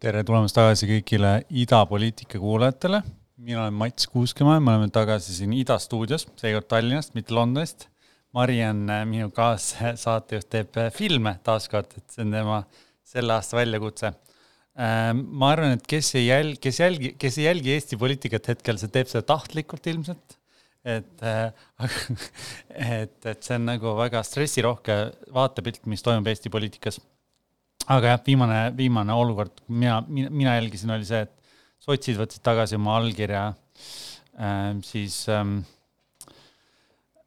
tere tulemast tagasi kõigile idapoliitika kuulajatele. mina olen Mats Kuuskemaa, me oleme tagasi siin Ida stuudios, seekord Tallinnast, mitte Londonist. Mari on äh, minu kaassaatejuht, teeb äh, filme taaskord, et see on tema selle aasta väljakutse. Äh, ma arvan, et kes ei jälgi, kes jälgi, kes ei jälgi Eesti poliitikat hetkel, see teeb seda tahtlikult ilmselt. et, et, et see on nagu väga stressirohke vaatepilt, mis toimub Eesti poliitikas aga jah, viimane, viimane olukord, mina, mina jälgisin, oli see, et sotsid võtsid tagasi oma allkirja äh, siis ähm,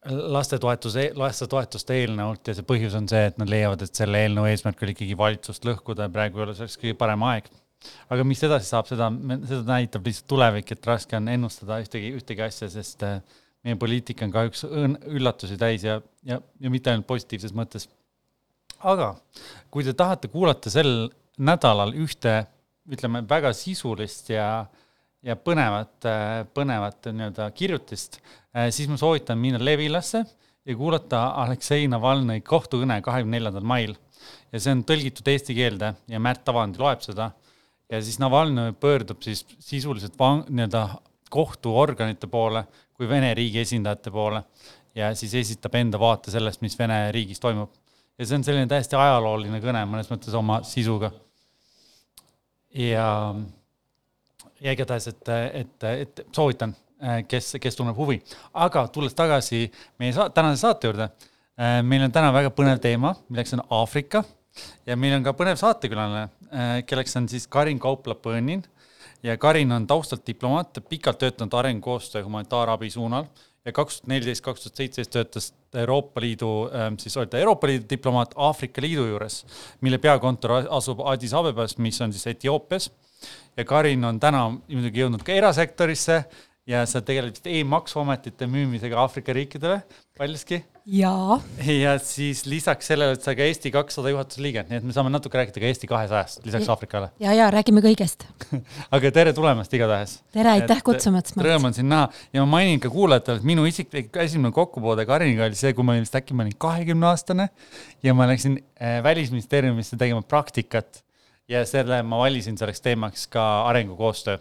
lastetoetuse, lastetoetuste eelnõult ja see põhjus on see, et nad leiavad, et selle eelnõu eesmärk oli ikkagi valitsust lõhkuda ja praegu ei ole selleks kõige parem aeg. aga mis edasi saab, seda, seda näitab lihtsalt tulevik, et raske on ennustada ühtegi, ühtegi asja, sest äh, meie poliitika on kahjuks üllatusi täis ja, ja, ja mitte ainult positiivses mõttes aga kui te tahate kuulata sel nädalal ühte, ütleme, väga sisulist ja, ja põnevat, põnevat nii-öelda kirjutist, eh, siis ma soovitan minna Levilasse ja kuulata Aleksei Navalnõi kohtukõne kahekümne neljandal mail. ja see on tõlgitud eesti keelde ja Märt Avandi loeb seda. ja siis Navalnõi pöördub siis sisuliselt vang-, nii-öelda kohtuorganite poole kui Vene riigi esindajate poole ja siis esitab enda vaate sellest, mis Vene riigis toimub ja see on selline täiesti ajalooline kõne mõnes mõttes oma sisuga. ja, ja igatahes, et, et, et soovitan, kes, kes tunneb huvi, aga tulles tagasi meie sa tänase saate juurde, meil on täna väga põnev teema, milleks on Aafrika. Ja meil on ka põnev saatekülaline, kelleks on siis Karin Kaupla-Põõnin. Ja Karin on taustalt diplomaat, pikalt töötanud arengukoostöö humanitaarabi suunal. Ja kaks tuhat neliteist, kaks tuhat seitseteist töötas Euroopa Liidu, siis oli ta Euroopa Liidu diplomaat Aafrika Liidu juures, mille peakontor asub Addis Abebas, mis on siis Etioopias. Ja Karin on täna muidugi jõudnud ka erasektorisse ja sa tegeled vist e-maksuametite müümisega Aafrika riikidele paljuski jaa. ja siis lisaks sellele, et sa ka Eesti kakssada juhatuse liige, nii et me saame natuke rääkida ka Eesti kahesajast lisaks Aafrikale. ja, ja räägime kõigest aga tere tulemast igatahes. tere, aitäh kutsumast. Rõõm on sind näha ja ma mainin ka kuulajatele, et minu isiklik esimene kokkupuude Kariniga oli see, kui ma olin vist äkki ma olin kahekümne aastane ja ma läksin äh, välisministeeriumisse tegema praktikat ja selle ma valisin selleks teemaks ka arengukoostöö.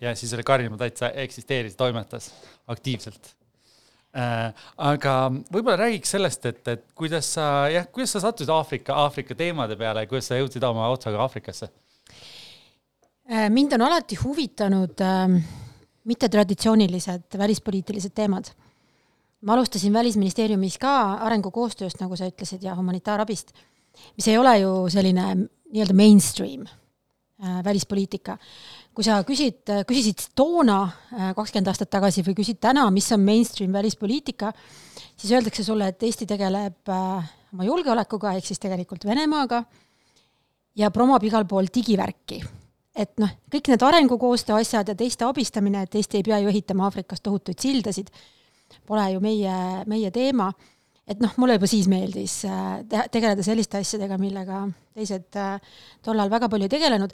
ja siis oli Karin täitsa eksisteeris, toimetas aktiivselt äh,. aga võib-olla räägiks sellest, et, et kuidas sa jah, kuidas sa sattusid Aafrika, Aafrika teemade peale, kuidas sa jõudsid oma otsaga Aafrikasse äh,? mind on alati huvitanud äh, mittetraditsioonilised välispoliitilised teemad. ma alustasin Välisministeeriumis ka arengukoostööst, nagu sa ütlesid, ja humanitaarabist, mis ei ole ju selline nii-öelda mainstream äh, välispoliitika kui sa küsid, küsisid toona, äh, kakskümmend aastat tagasi või küsid täna, mis on mainstream välispoliitika, siis öeldakse sulle, et Eesti tegeleb äh, oma julgeolekuga, ehk siis tegelikult Venemaaga, ja promob igal pool digivärki. et noh, kõik need arengukoostöö asjad ja teiste abistamine, et Eesti ei pea ju ehitama Aafrikas tohutuid sildasid, pole ju meie, meie teema et noh, mulle juba siis meeldis äh, teha, tegeleda selliste asjadega, millega teised äh, tollal väga palju ei tegelenud,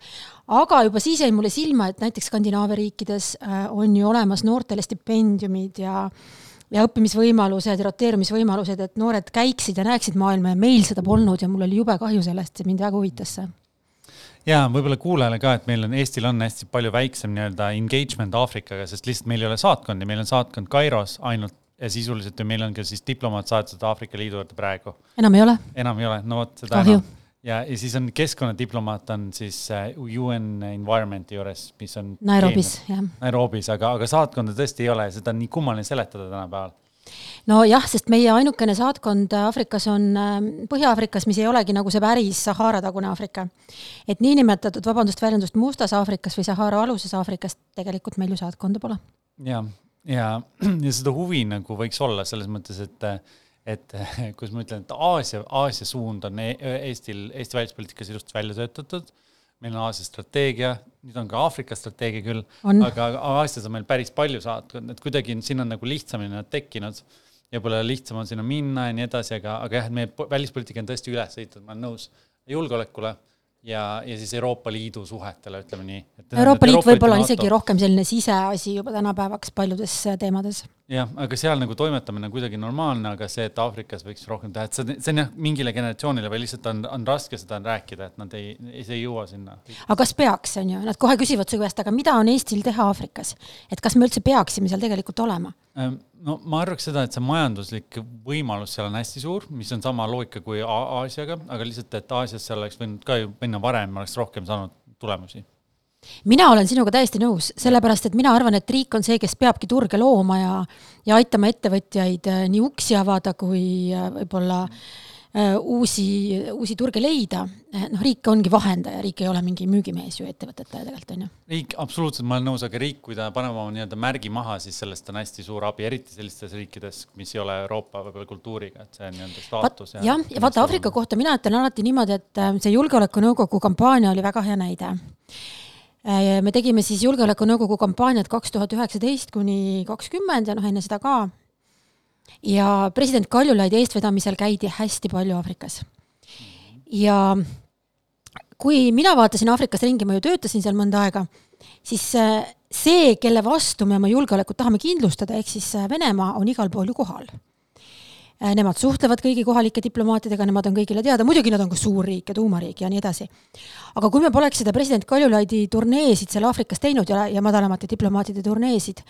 aga juba siis jäi mulle silma, et näiteks Skandinaavia riikides äh, on ju olemas noortele stipendiumid ja ja õppimisvõimalused, roteerumisvõimalused, et noored käiksid ja näeksid maailma ja meil seda polnud ja mul oli jube kahju sellest ja mind väga huvitas see. Ja võib-olla kuulajale ka, et meil on, Eestil on hästi palju väiksem nii-öelda engagement Aafrikaga, sest lihtsalt meil ei ole saatkondi, meil on saatkond Kairos ainult ja sisuliselt ju meil on ka siis diplomaat saadetud Aafrika Liidu juurde praegu. enam ei ole? enam ei ole, no vot seda Kahju. enam. ja, ja siis on keskkonnadiplomaat on siis äh, UN Environmenti juures, mis on Nairobis, jah. Nairobis, aga, aga saatkonda tõesti ei ole, seda on nii kummaline seletada tänapäeval nojah, sest meie ainukene saatkond Aafrikas on ähm, Põhja-Aafrikas, mis ei olegi nagu see päris Sahara-tagune Aafrika. et niinimetatud, vabandust väljendust, Mustas Aafrikas või Sahara aluses Aafrikas tegelikult meil ju saatkonda pole. jah, ja, ja seda huvi nagu võiks olla selles mõttes, et, et kuidas ma ütlen, et Aasia, Aasia suund on e Eestil, Eesti välispoliitikas ilusti välja töötatud. meil on Aasia strateegia, nüüd on ka Aafrika strateegia küll, aga Aasias on meil päris palju saatkondi, et kuidagi siin on nagu lihtsamini nad tekkinud. Ja pole lihtsam on sinna minna ja nii edasi, aga, aga jah, et meie välispoliitika on tõesti üles ehitatud, ma olen nõus, julgeolekule ja, ja siis Euroopa Liidu suhetele, ütleme nii. Euroopa Liit võib-olla on isegi rohkem selline siseasi juba tänapäevaks paljudes teemades. jah, aga seal nagu toimetamine on kuidagi normaalne, aga see, et Aafrikas võiks rohkem teha, et see, see on jah, mingile generatsioonile või lihtsalt on, on raske seda rääkida, et nad ei, ei jõua sinna. aga kas peaks, on ju, nad kohe küsivad su käest, aga mida on Eestil teha Aafrikas? et kas me üldse peaksime seal tegelikult olema? Ehm, no ma arvaks seda, et see majanduslik võimalus seal on hästi suur, mis on sama loogika kui Aasiaga, aga lihtsalt, et Aasias seal oleks võinud ka ju minna varem, oleks rohkem saanud tulemusi. Mina olen sinuga täiesti nõus, sellepärast et mina arvan, et riik on see, kes peabki turge looma ja, ja aitama ettevõtjaid äh, nii uksi avada kui äh, võib-olla äh, uusi, uusi turge leida. noh, riik ongi vahendaja, riik ei ole mingi müügimees ju ettevõtetele tegelikult on ju. riik, absoluutselt, ma olen nõus, aga riik, kui ta paneb oma nii-öelda märgi maha, siis sellest on hästi suur abi, eriti sellistes riikides, mis ei ole Euroopa võib-olla kultuuriga, et see nii-öelda staatus. jah, ja vaata Aafrika kohta mina ütlen alati niimoodi, et see Julgeolekunõukogu kampaania oli väga hea näide Äh, me tegime siis Julgeolekunõukogu kampaaniat kaks tuhat üheksateist kuni kakskümmend ja noh, enne seda ka. Ja president Kaljulaidi eestvedamisel käidi hästi palju Aafrikas. ja kui mina vaatasin Aafrikas ringi, ma ju töötasin seal mõnda aega, siis äh, see, kelle vastu me oma julgeolekut tahame kindlustada, ehk siis äh, Venemaa on igal pool ju kohal Äh, nemad suhtlevad kõigi kohalike diplomaatidega, nemad on kõigile teada, muidugi nad on ka suur riik ja tuumariik ja nii edasi. aga kui me poleks seda president Kaljulaidi turneesid seal Aafrikas teinud ja, ja madalamate diplomaatide turneesid,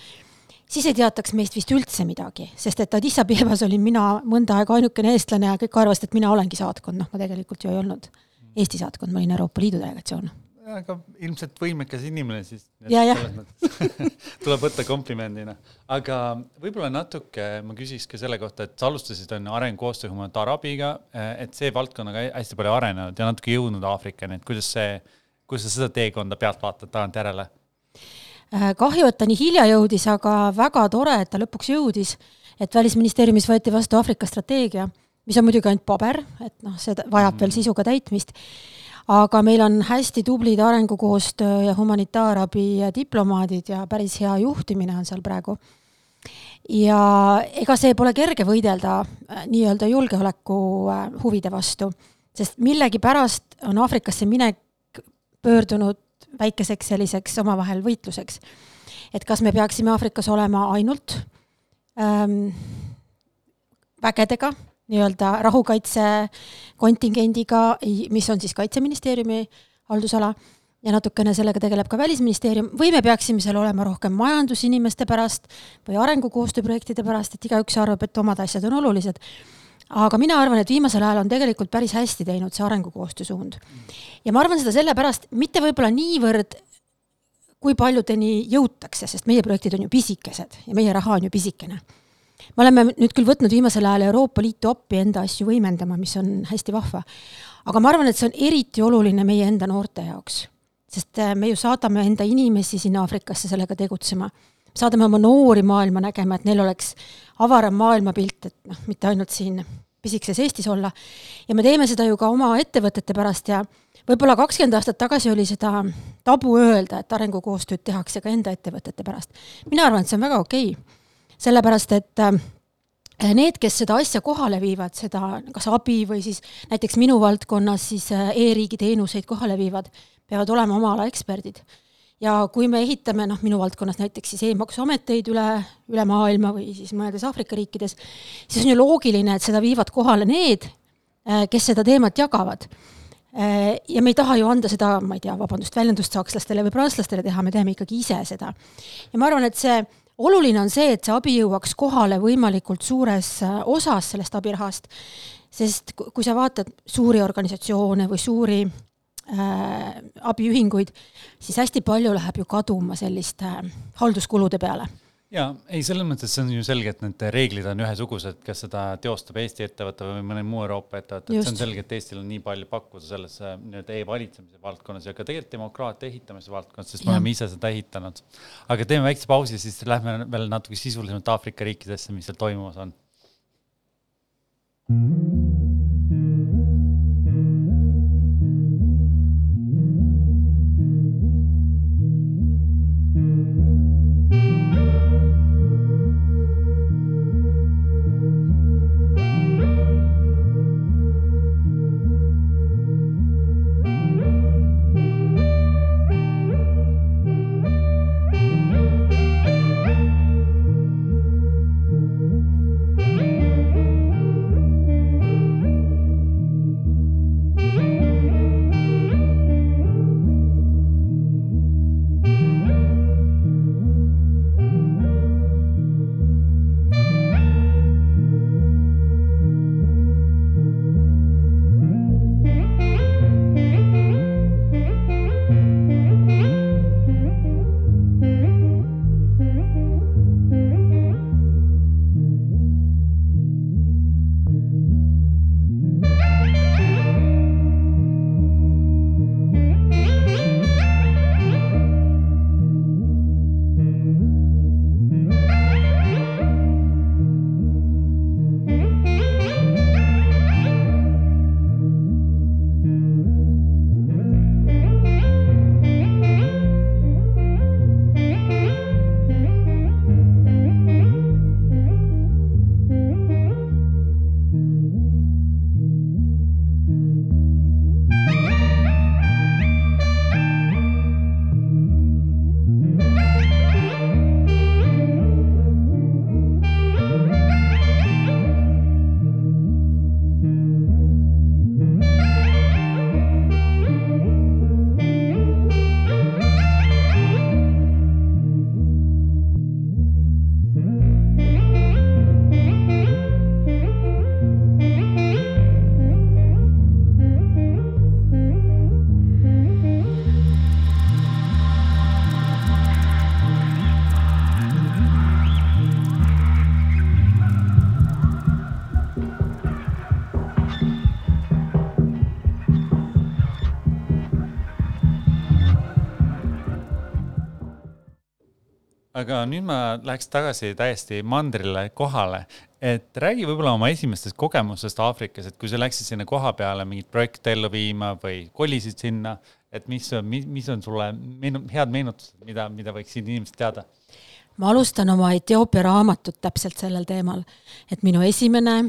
siis ei teataks meist vist üldse midagi, sest et Addis Abebas olin mina mõnda aega ainukene eestlane ja kõik arvasid, et mina olengi saatkond, noh, ma tegelikult ju ei olnud Eesti saatkond, ma olin Euroopa Liidu delegatsioon aga ilmselt võimekas inimene siis. tuleb võtta komplimendina. aga võib-olla natuke ma küsiks ka selle kohta, et sa alustasid on arengukoostöö humanitaarabiga, et see valdkond on ka hästi palju arenenud ja natuke jõudnud Aafrikani, et kuidas see, kuidas sa seda teekonda pealt vaatad tagantjärele? Äh, kahju, et ta nii hilja jõudis, aga väga tore, et ta lõpuks jõudis, et Välisministeeriumis võeti vastu Aafrika strateegia, mis on muidugi ainult paber, et noh, see vajab mm. veel sisuga täitmist aga meil on hästi tublid arengukoostöö ja humanitaarabi diplomaadid ja päris hea juhtimine on seal praegu. ja ega see pole kerge võidelda äh, nii-öelda julgeoleku äh, huvide vastu, sest millegipärast on Aafrikasse minek pöördunud väikeseks selliseks omavahel võitluseks. et kas me peaksime Aafrikas olema ainult ähm, vägedega nii-öelda rahukaitse kontingendiga, mis on siis Kaitseministeeriumi haldusala, ja natukene sellega tegeleb ka Välisministeerium, või me peaksime seal olema rohkem majandusinimeste pärast või arengukoostööprojektide pärast, et igaüks arvab, et omad asjad on olulised. Aga mina arvan, et viimasel ajal on tegelikult päris hästi teinud see arengukoostöö suund. ja ma arvan seda sellepärast, mitte võib-olla niivõrd, kui paljudeni jõutakse, sest meie projektid on ju pisikesed ja meie raha on ju pisikene me oleme nüüd küll võtnud viimasel ajal Euroopa Liitu appi enda asju võimendama, mis on hästi vahva. aga ma arvan, et see on eriti oluline meie enda noorte jaoks, sest äh, me ju saadame enda inimesi sinna Aafrikasse sellega tegutsema. Saadame oma noori maailma nägema, et neil oleks avaram maailmapilt, et noh, mitte ainult siin pisikeses Eestis olla. ja me teeme seda ju ka oma ettevõtete pärast ja võib-olla kakskümmend aastat tagasi oli seda tabu öelda, et arengukoostööd tehakse ka enda ettevõtete pärast. mina arvan, et see on väga okei okay sellepärast et äh, need, kes seda asja kohale viivad, seda kas abi või siis näiteks minu valdkonnas siis äh, e-riigi teenuseid kohale viivad, peavad olema oma ala eksperdid. Ja kui me ehitame, noh, minu valdkonnas näiteks siis e-maksuameteid üle, üle maailma või siis mõnedes Aafrika riikides, siis on ju loogiline, et seda viivad kohale need, äh, kes seda teemat jagavad ja me ei taha ju anda seda, ma ei tea, vabandust väljendust, sakslastele või prantslastele teha, me teeme ikkagi ise seda. ja ma arvan, et see oluline on see, et see abi jõuaks kohale võimalikult suures äh, osas sellest abirahast, sest kui sa vaatad suuri organisatsioone või suuri äh, abiühinguid, siis hästi palju läheb ju kaduma selliste äh, halduskulude peale ja ei, selles mõttes see on ju selge, et need reeglid on ühesugused, kas seda teostab Eesti ettevõte või mõne muu Euroopa ettevõte, et see on selge, et Eestil on nii palju pakkuda selles äh, nii-öelda e-valitsemise valdkonnas ja ka tegelikult demokraatia ehitamise valdkonnas, sest me oleme ise seda ehitanud. aga teeme väikse pausi, siis lähme veel natuke sisulisemalt Aafrika riikidesse, mis seal toimumas on mm. -hmm. Aga nüüd ma läheks tagasi täiesti mandrile kohale, et räägi võib-olla oma esimestest kogemustest Aafrikas, et kui sa läksid sinna koha peale mingit projekte ellu viima või kolisid sinna, et mis, mis, mis on sulle meenu-, head meenutused, mida, mida võiksid inimesed teada? ma alustan oma Etioopia raamatut täpselt sellel teemal, et minu esimene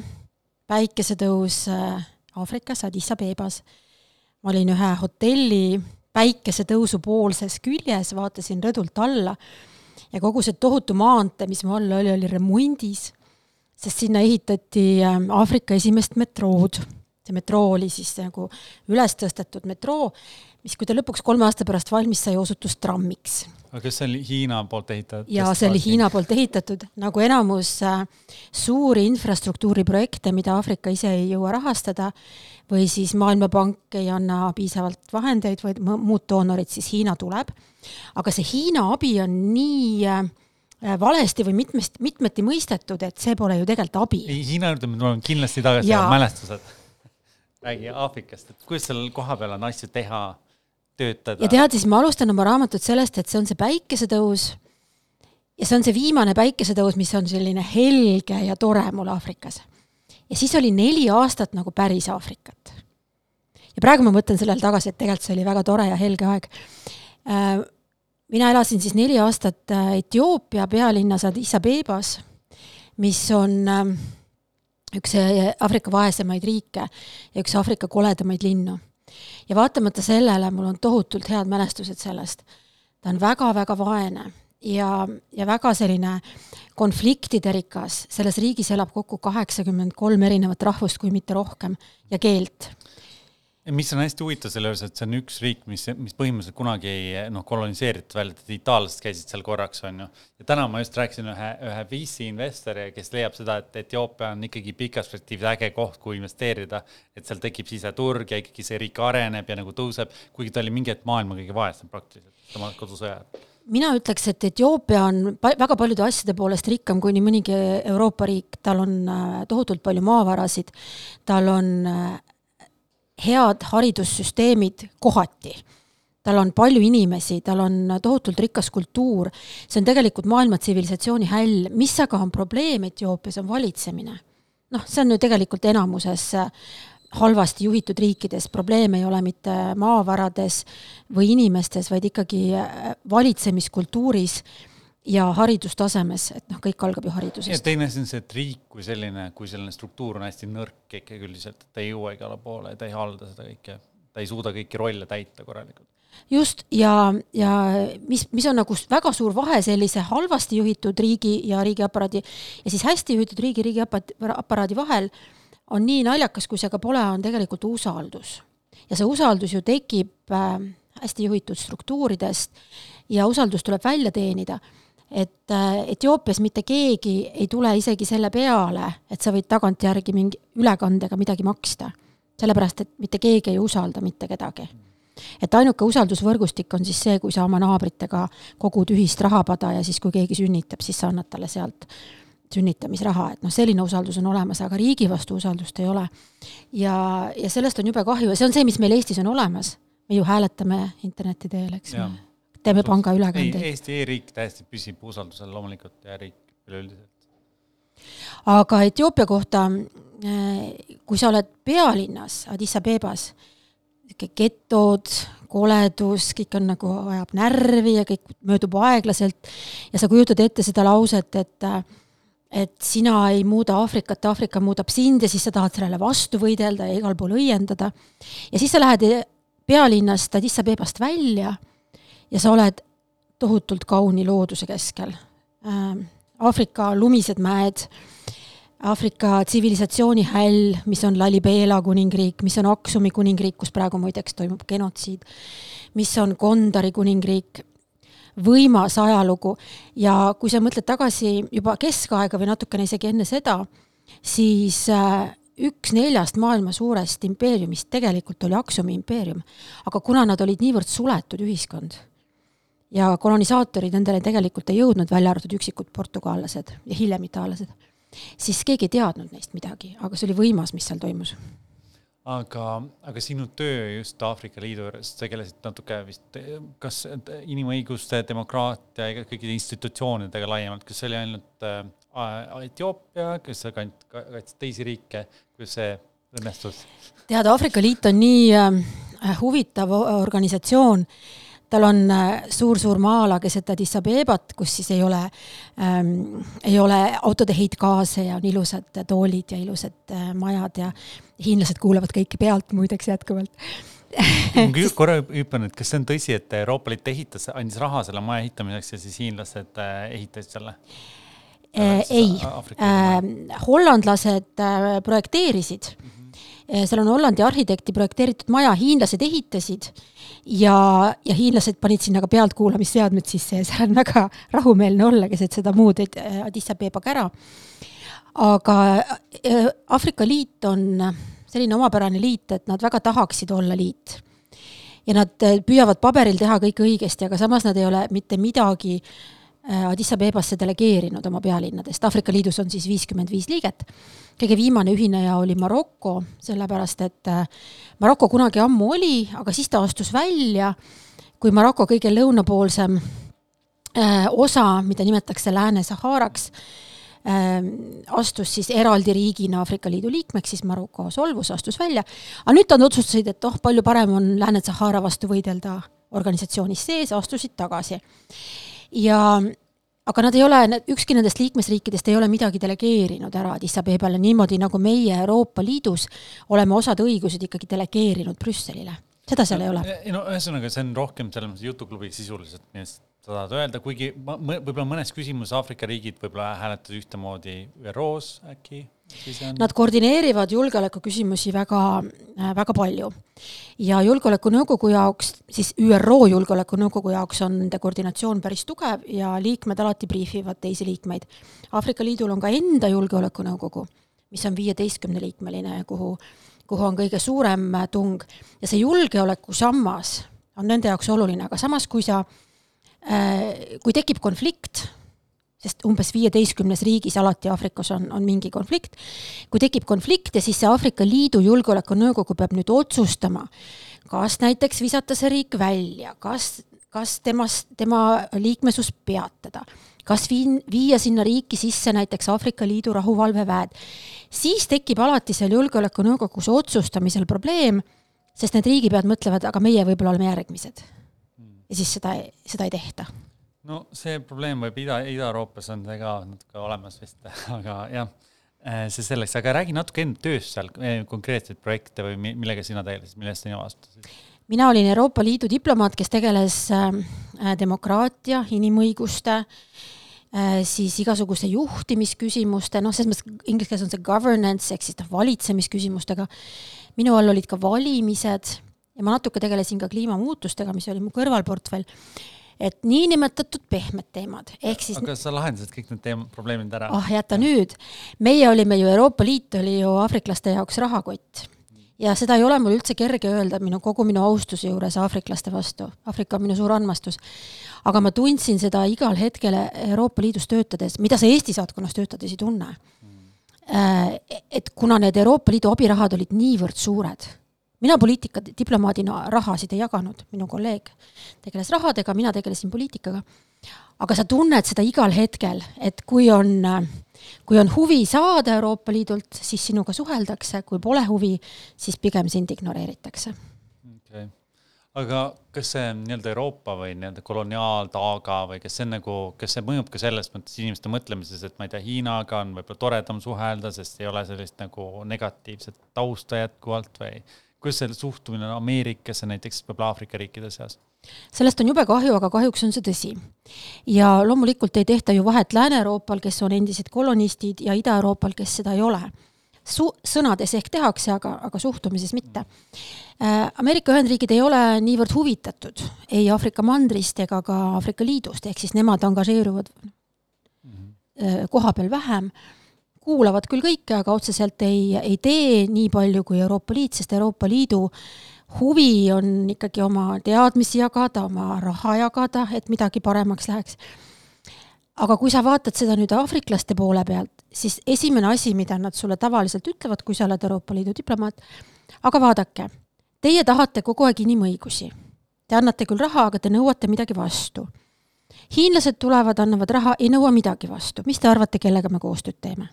päikesetõus äh, Aafrikas, Addis Abebas, ma olin ühe hotelli päikesetõusu poolses küljes, vaatasin rõdult alla ja kogu see tohutu maantee, mis mu all oli, oli remondis, sest sinna ehitati ähm, Aafrika esimest metrood. see metroo oli siis nagu üles tõstetud metroo, mis, kui ta lõpuks kolme aasta pärast valmis sai, osutus trammiks. aga kas see oli Hiina poolt ehitatud? jaa, see oli Hiina poolt ehitatud, nagu enamus äh, suuri infrastruktuuriprojekte, mida Aafrika ise ei jõua rahastada, või siis Maailmapank ei anna piisavalt vahendeid või muud doonorid, siis Hiina tuleb. Aga see Hiina abi on nii äh, valesti või mitmest, mitmeti mõistetud, et see pole ju tegelikult abi. ei, Hiina juurde me tuleme kindlasti tagasi, mälestused. räägi Aafrikast, et kuidas seal kohapeal on asju teha, töötada? ja tead, siis ma alustan oma raamatut sellest, et see on see päikesetõus ja see on see viimane päikesetõus, mis on selline helge ja tore mul Aafrikas ja siis oli neli aastat nagu päris Aafrikat. ja praegu ma mõtlen sellele tagasi, et tegelikult see oli väga tore ja helge aeg. Äh, mina elasin siis neli aastat äh, Etioopia pealinnas Addis Abebas, mis on äh, üks Aafrika vaesemaid riike ja üks Aafrika koledamaid linnu. ja vaatamata sellele mul on tohutult head mälestused sellest. ta on väga-väga vaene ja, ja väga selline konfliktide rikas, selles riigis elab kokku kaheksakümmend kolm erinevat rahvust, kui mitte rohkem, ja keelt. Mis on hästi huvitav selle juures, et see on üks riik, mis, mis põhimõtteliselt kunagi ei noh, koloniseeritud välja, et itaallased käisid seal korraks, on ju. ja täna ma just rääkisin ühe, ühe VC investori, kes leiab seda, et Etioopia on ikkagi pikas perspektiivis äge koht, kuhu investeerida, et seal tekib siseturg ja ikkagi see riik areneb ja nagu tõuseb, kuigi ta oli mingi hetk maailma kõige vaesem praktiliselt oma kodusõja ajal. Mina ütleks, et Etioopia on väga paljude asjade poolest rikkam kui nii mõnigi Euroopa riik, tal on äh, tohutult palju maavarasid, tal on äh, head haridussüsteemid kohati, tal on palju inimesi, tal on tohutult rikas kultuur, see on tegelikult maailma tsivilisatsiooni häll, mis aga on probleem Etioopias, on valitsemine. noh, see on ju tegelikult enamuses äh, halvasti juhitud riikides. Probleem ei ole mitte maavarades või inimestes, vaid ikkagi äh, valitsemiskultuuris ja haridustasemes, et noh, kõik algab ju haridusest. ja teine asi on see, et riik kui selline, kui selline struktuur on hästi nõrk ikkagi üldiselt, et ta ei jõua igale poole, ta ei halda seda kõike, ta ei suuda kõiki rolle täita korralikult just, ja, ja mis, mis on nagu väga suur vahe sellise halvasti juhitud riigi ja riigiaparaadi ja siis hästi juhitud riigi, riigiaparaadi vahel on nii naljakas, kui see ka pole, on tegelikult usaldus. ja see usaldus ju tekib äh, hästi juhitud struktuuridest ja usaldus tuleb välja teenida. Et äh, Etioopias mitte keegi ei tule isegi selle peale, et sa võid tagantjärgi mingi ülekandega midagi maksta. sellepärast, et mitte keegi ei usalda mitte kedagi et ainuke usaldusvõrgustik on siis see, kui sa oma naabritega kogud ühist rahapada ja siis, kui keegi sünnitab, siis sa annad talle sealt sünnitamisraha, et noh, selline usaldus on olemas, aga riigi vastu usaldust ei ole. ja, ja sellest on jube kahju ja see on see, mis meil Eestis on olemas. me ju hääletame interneti teel, eks ju. Teeme pangaülekandeid. Eesti e-riik täiesti püsib usaldusel loomulikult ja riik üleüldiselt. aga Etioopia kohta, eh, kui sa oled pealinnas Addis Abebas, niisugune getod, koledus, kõik on nagu, ajab närvi ja kõik möödub aeglaselt ja sa kujutad ette seda lauset, et äh, et sina ei muuda Aafrikat, Aafrika muudab sind ja siis sa tahad sellele vastu võidelda ja igal pool õiendada. ja siis sa lähed pealinnast Addis Abebast välja ja sa oled tohutult kauni looduse keskel. Ähm, Aafrika lumised mäed, Aafrika tsivilisatsiooni häll, mis on Lalibela kuningriik, mis on Aksumi kuningriik, kus praegu muideks toimub genotsiid, mis on Kondari kuningriik võimas ajalugu ja kui sa mõtled tagasi juba keskaega või natukene isegi enne seda, siis äh, üks neljast maailma suurest impeeriumist tegelikult oli Aksumi impeerium. aga kuna nad olid niivõrd suletud ühiskond ja kolonisaatorid nendele tegelikult ei jõudnud, välja arvatud üksikud portugallased ja hiljem itaallased, siis keegi ei teadnud neist midagi, aga see oli võimas, mis seal toimus aga, aga sinu töö just Aafrika Liidu juures, tegelesid natuke vist, kas inimõiguste, demokraatia ja kõikide institutsioonidega laiemalt, kas see oli ainult äh, Etioopia, kas sa kaitsid teisi riike, kuidas see õnnestus? tead, Aafrika Liit on nii äh, huvitav organisatsioon tal on suur-suur äh, maa-ala keset Addis Abebat, kus siis ei ole ähm,, ei ole autode heitgaase ja on ilusad toolid ja ilusad äh, majad ja hiinlased kuulavad kõike pealt muideks jätkuvalt. Ma korra hüppan, et kas see on tõsi, et Euroopa Liit ehitas, andis raha selle maja ehitamiseks ja siis hiinlased äh, ehitasid selle? Äh, ei, äh, hollandlased projekteerisid. Mm. -hmm seal on Hollandi arhitekti projekteeritud maja, hiinlased ehitasid ja, ja hiinlased panid sinna ka pealtkuulamisseadmed sisse ja seal on väga rahumeelne olla keset seda muud Addis Abeba kära. aga eh, Aafrika Liit on selline omapärane liit, et nad väga tahaksid olla liit. ja nad eh, püüavad paberil teha kõike õigesti, aga samas nad ei ole mitte midagi äh, Äh, Addis Abebasse delegeerinud oma pealinnadest, Aafrika Liidus on siis viiskümmend viis liiget. kõige viimane ühineja oli Maroko, sellepärast et äh, Maroko kunagi ammu oli, aga siis ta astus välja, kui Maroko kõige lõunapoolsem äh, osa, mida nimetatakse Lääne-Saharaks, astus siis eraldi riigina Aafrika Liidu liikmeks, siis Maroko solvus, astus välja. aga nüüd nad otsustasid, et oh, palju parem on Lääne-Sahara vastu võidelda organisatsioonis sees, astusid tagasi ja aga nad ei ole, ükski nendest liikmesriikidest ei ole midagi delegeerinud ära Addis Abebale niimoodi, nagu meie Euroopa Liidus oleme osad õigused ikkagi delegeerinud Brüsselile. seda seal no, ei ole. no ühesõnaga, see on rohkem selles mõttes jutuklubi sisuliselt, nii et sa tahad öelda, kuigi võib-olla mõnes küsimuses Aafrika riigid võib-olla hääletasid ühtemoodi ÜRO-s äkki. Nad koordineerivad julgeolekuküsimusi väga, äh, väga palju. ja Julgeolekunõukogu jaoks, siis ÜRO Julgeolekunõukogu jaoks on nende koordinatsioon päris tugev ja liikmed alati briifivad teisi liikmeid. Aafrika Liidul on ka enda Julgeolekunõukogu, mis on viieteistkümneliikmeline, kuhu, kuhu on kõige suurem tung ja see julgeolekusammas on nende jaoks oluline, aga samas, kui sa, kui tekib konflikt sest umbes viieteistkümnes riigis alati Aafrikas on, on mingi konflikt. kui tekib konflikt ja siis see Aafrika Liidu Julgeolekunõukogu peab nüüd otsustama, kas näiteks visata see riik välja, kas, kas temast, tema liikmesus peatada, kas viin, viia sinna riiki sisse näiteks Aafrika Liidu rahuvalveväed, siis tekib alati seal Julgeolekunõukogus otsustamisel probleem, sest need riigipead mõtlevad, aga meie võib-olla oleme järgmised. Ja siis seda, seda ei tehta no see probleem võib Ida, Ida-Euroopas on see ka natuke olemas vist, aga jah, äh, see selleks, aga räägi natuke enda tööst seal, äh, konkreetseid projekte või millega sina tegelesid, millest sina vastutasid? mina olin Euroopa Liidu diplomaat, kes tegeles ähm, äh, demokraatia, inimõiguste äh,, siis igasuguste juhtimisküsimuste, noh, selles mõttes inglise keeles on see governance ehk siis noh, valitsemisküsimustega. minu all olid ka valimised ja ma natuke tegelesin ka kliimamuutustega, mis oli mu kõrvalportfell et niinimetatud pehmed teemad, ehk siis. aga sa lahendasid kõik need teemad, probleemid ära? ah, jäta nüüd. meie olime ju, Euroopa Liit oli ju aafriklaste jaoks rahakott. ja seda ei ole mul üldse kerge öelda minu, kogu minu austuse juures aafriklaste vastu. Aafrika on minu suur armastus. aga ma tundsin seda igal hetkel Euroopa Liidus töötades, mida sa Eesti saatkonnas töötades ei tunne. Äh, et kuna need Euroopa Liidu abirahad olid niivõrd suured mina poliitika diplomaadina rahasid ei jaganud, minu kolleeg tegeles rahadega, mina tegelesin poliitikaga. aga sa tunned seda igal hetkel, et kui on, kui on huvi saada Euroopa Liidult, siis sinuga suheldakse, kui pole huvi, siis pigem sind ignoreeritakse. okei okay., aga kas see nii-öelda Euroopa või nii-öelda koloniaaltaaga või kas see on nagu, kas see mõjub ka selles mõttes inimeste mõtlemises, et ma ei tea, Hiinaga on võib-olla toredam suhelda, sest ei ole sellist nagu negatiivset tausta jätkuvalt või kuidas see suhtumine on Ameerikasse näiteks võib-olla Aafrika riikide seas? sellest on jube kahju, aga kahjuks on see tõsi. ja loomulikult ei tehta ju vahet Lääne-Euroopal, kes on endised kolonistid, ja Ida-Euroopal, kes seda ei ole. Su-, sõnades ehk tehakse, aga, aga suhtumises mitte äh,. Ameerika Ühendriigid ei ole niivõrd huvitatud ei Aafrika mandrist ega ka Aafrika Liidust, ehk siis nemad angažeeruvad -hmm. äh, koha peal vähem äh, kuulavad küll kõike, aga otseselt ei, ei tee nii palju kui Euroopa Liit, sest Euroopa Liidu huvi on ikkagi oma teadmisi jagada, oma raha jagada, et midagi paremaks läheks. aga kui sa vaatad seda nüüd aafriklaste poole pealt, siis esimene asi, mida nad sulle tavaliselt ütlevad, kui sa oled Euroopa Liidu diplomaat, aga vaadake, teie tahate kogu aeg inimõigusi. Te annate küll raha, aga te nõuate midagi vastu. hiinlased tulevad, annavad raha, ei nõua midagi vastu, mis te arvate, kellega me koostööd teeme?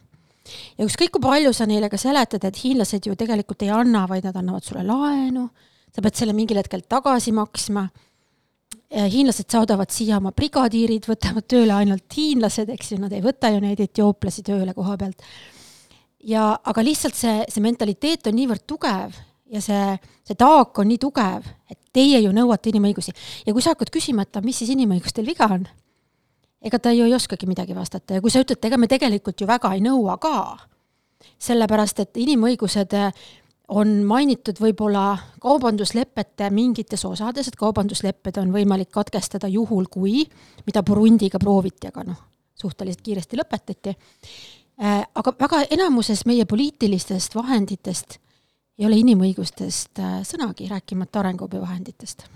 Ja ükskõik kui palju sa neile ka seletad, et hiinlased ju tegelikult ei anna, vaid nad annavad sulle laenu, sa pead selle mingil hetkel tagasi maksma. hiinlased saadavad siia oma brigadiirid, võtavad tööle ainult hiinlased, eks ju, nad ei võta ju neid etiooplasi tööle koha pealt. ja, aga lihtsalt see, see mentaliteet on niivõrd tugev ja see, see taak on nii tugev, et teie ju nõuate inimõigusi. ja kui sa hakkad küsima, et mis siis inimõigustel viga on ega ta ju ei oskagi midagi vastata ja kui sa ütled, ega me tegelikult ju väga ei nõua ka, sellepärast et inimõigused eh, on mainitud võib-olla kaubanduslepete mingites osades, et kaubanduslepped on võimalik katkestada juhul, kui, mida Burundiga prooviti, aga noh, suhteliselt kiiresti lõpetati. Eh, aga väga enamuses meie poliitilistest vahenditest ei ole inimõigustest eh, sõnagi, rääkimata arenguabivahenditest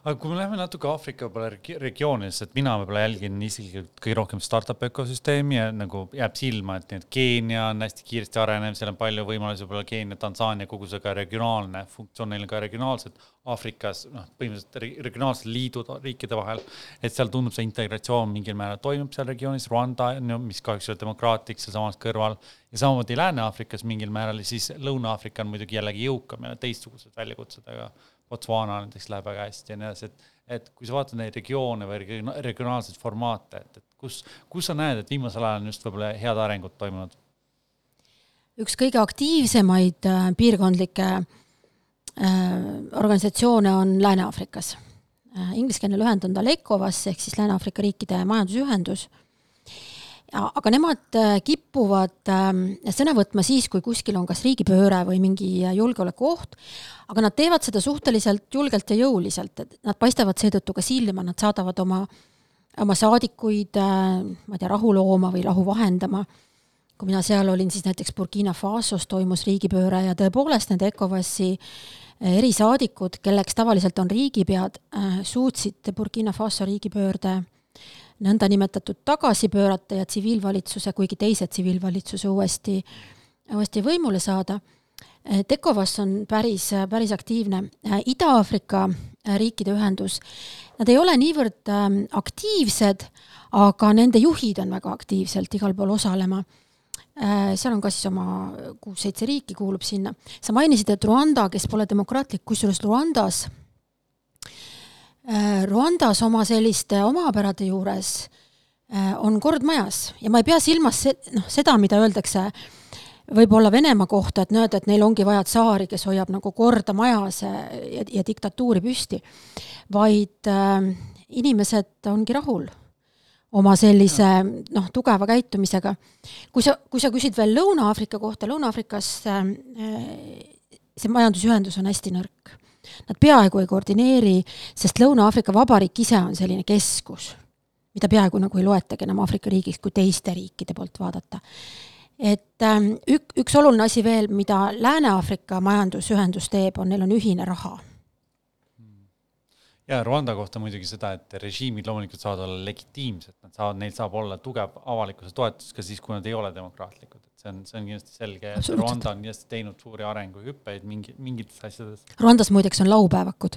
aga kui me läheme natuke Aafrika võib-olla regioonidesse, et mina võib-olla jälgin isiklikult kõige rohkem startup ökosüsteemi ja nagu jääb silma, et nii, et Keenia on hästi kiiresti arenev, seal on palju võimalusi, võib-olla Keenia, Tansaania, kogu see ka regionaalne funktsioon, neil on ka regionaalsed Aafrikas, noh, põhimõtteliselt regionaalsed liidud riikide vahel, et seal tundub see integratsioon mingil määral toimub seal regioonis, Rwanda mis kahjuks ei ole demokraatlik sealsamas kõrval, ja samamoodi Lääne-Aafrikas mingil määral, siis Lõuna-Aafrika on muidugi jällegi jõukam ja teistsugused väljakutsed, aga Botswana näiteks läheb väga hästi ja nii edasi, et, et kui sa vaatad neid regioone või regionaalseid formaate, et, et kus, kus sa näed, et viimasel ajal on just võib-olla head arengud toimunud? üks kõige aktiivsemaid äh, piirkondlikke äh, organisatsioone on Lääne-Aafrikas äh,. Ingliskeelne lühend on tal ECOWAS ehk siis Lääne-Aafrika riikide majandusühendus aga nemad äh, kipuvad ähm, sõna võtma siis, kui kuskil on kas riigipööre või mingi julgeolekuoht, aga nad teevad seda suhteliselt julgelt ja jõuliselt, et nad paistavad seetõttu ka silma, nad saadavad oma, oma saadikuid, äh, ma ei tea, rahu looma või rahu vahendama. kui mina seal olin, siis näiteks Burkina Fasos toimus riigipööre ja tõepoolest need ECOWAS-i äh, erisaadikud, kelleks tavaliselt on riigipead, suutsid Burkina Faso riigipöörde nõndanimetatud tagasi pöörata ja tsiviilvalitsuse, kuigi teise tsiviilvalitsuse uuesti, uuesti võimule saada. Tekovas on päris, päris aktiivne. Ida-Aafrika riikide ühendus, nad ei ole niivõrd ähm, aktiivsed, aga nende juhid on väga aktiivselt igal pool osalema äh, seal on ka siis oma kuus-seitse riiki kuulub sinna. sa mainisid, et Rwanda, kes pole demokraatlik, kusjuures Rwandas Äh, Rwandas oma selliste omapärade juures äh, on kord majas ja ma ei pea silmas se-, noh, seda, mida öeldakse võib-olla Venemaa kohta, et näed, et neil ongi vaja tsaari, kes hoiab nagu korda majas ja, ja diktatuuri püsti, vaid äh, inimesed ongi rahul oma sellise noh, tugeva käitumisega. kui sa, kui sa küsid veel Lõuna-Aafrika kohta, Lõuna-Aafrikas äh, see majandusühendus on hästi nõrk Nad peaaegu ei koordineeri, sest Lõuna-Aafrika Vabariik ise on selline keskus, mida peaaegu nagu ei loetagi enam Aafrika riigiks, kui teiste riikide poolt vaadata. et ähm, ük-, üks oluline asi veel, mida Lääne-Aafrika Majandusühendus teeb, on, neil on ühine raha. Ja Rwanda kohta muidugi seda, et režiimid loomulikult saavad olla legitiimsed, nad saavad, neil saab olla tugev avalikkuse toetus ka siis, kui nad ei ole demokraatlikud see on, see on kindlasti selge, et Rwanda on kindlasti teinud suuri arenguhüppeid mingi, mingites asjades. Rwandas muideks on laupäevakud.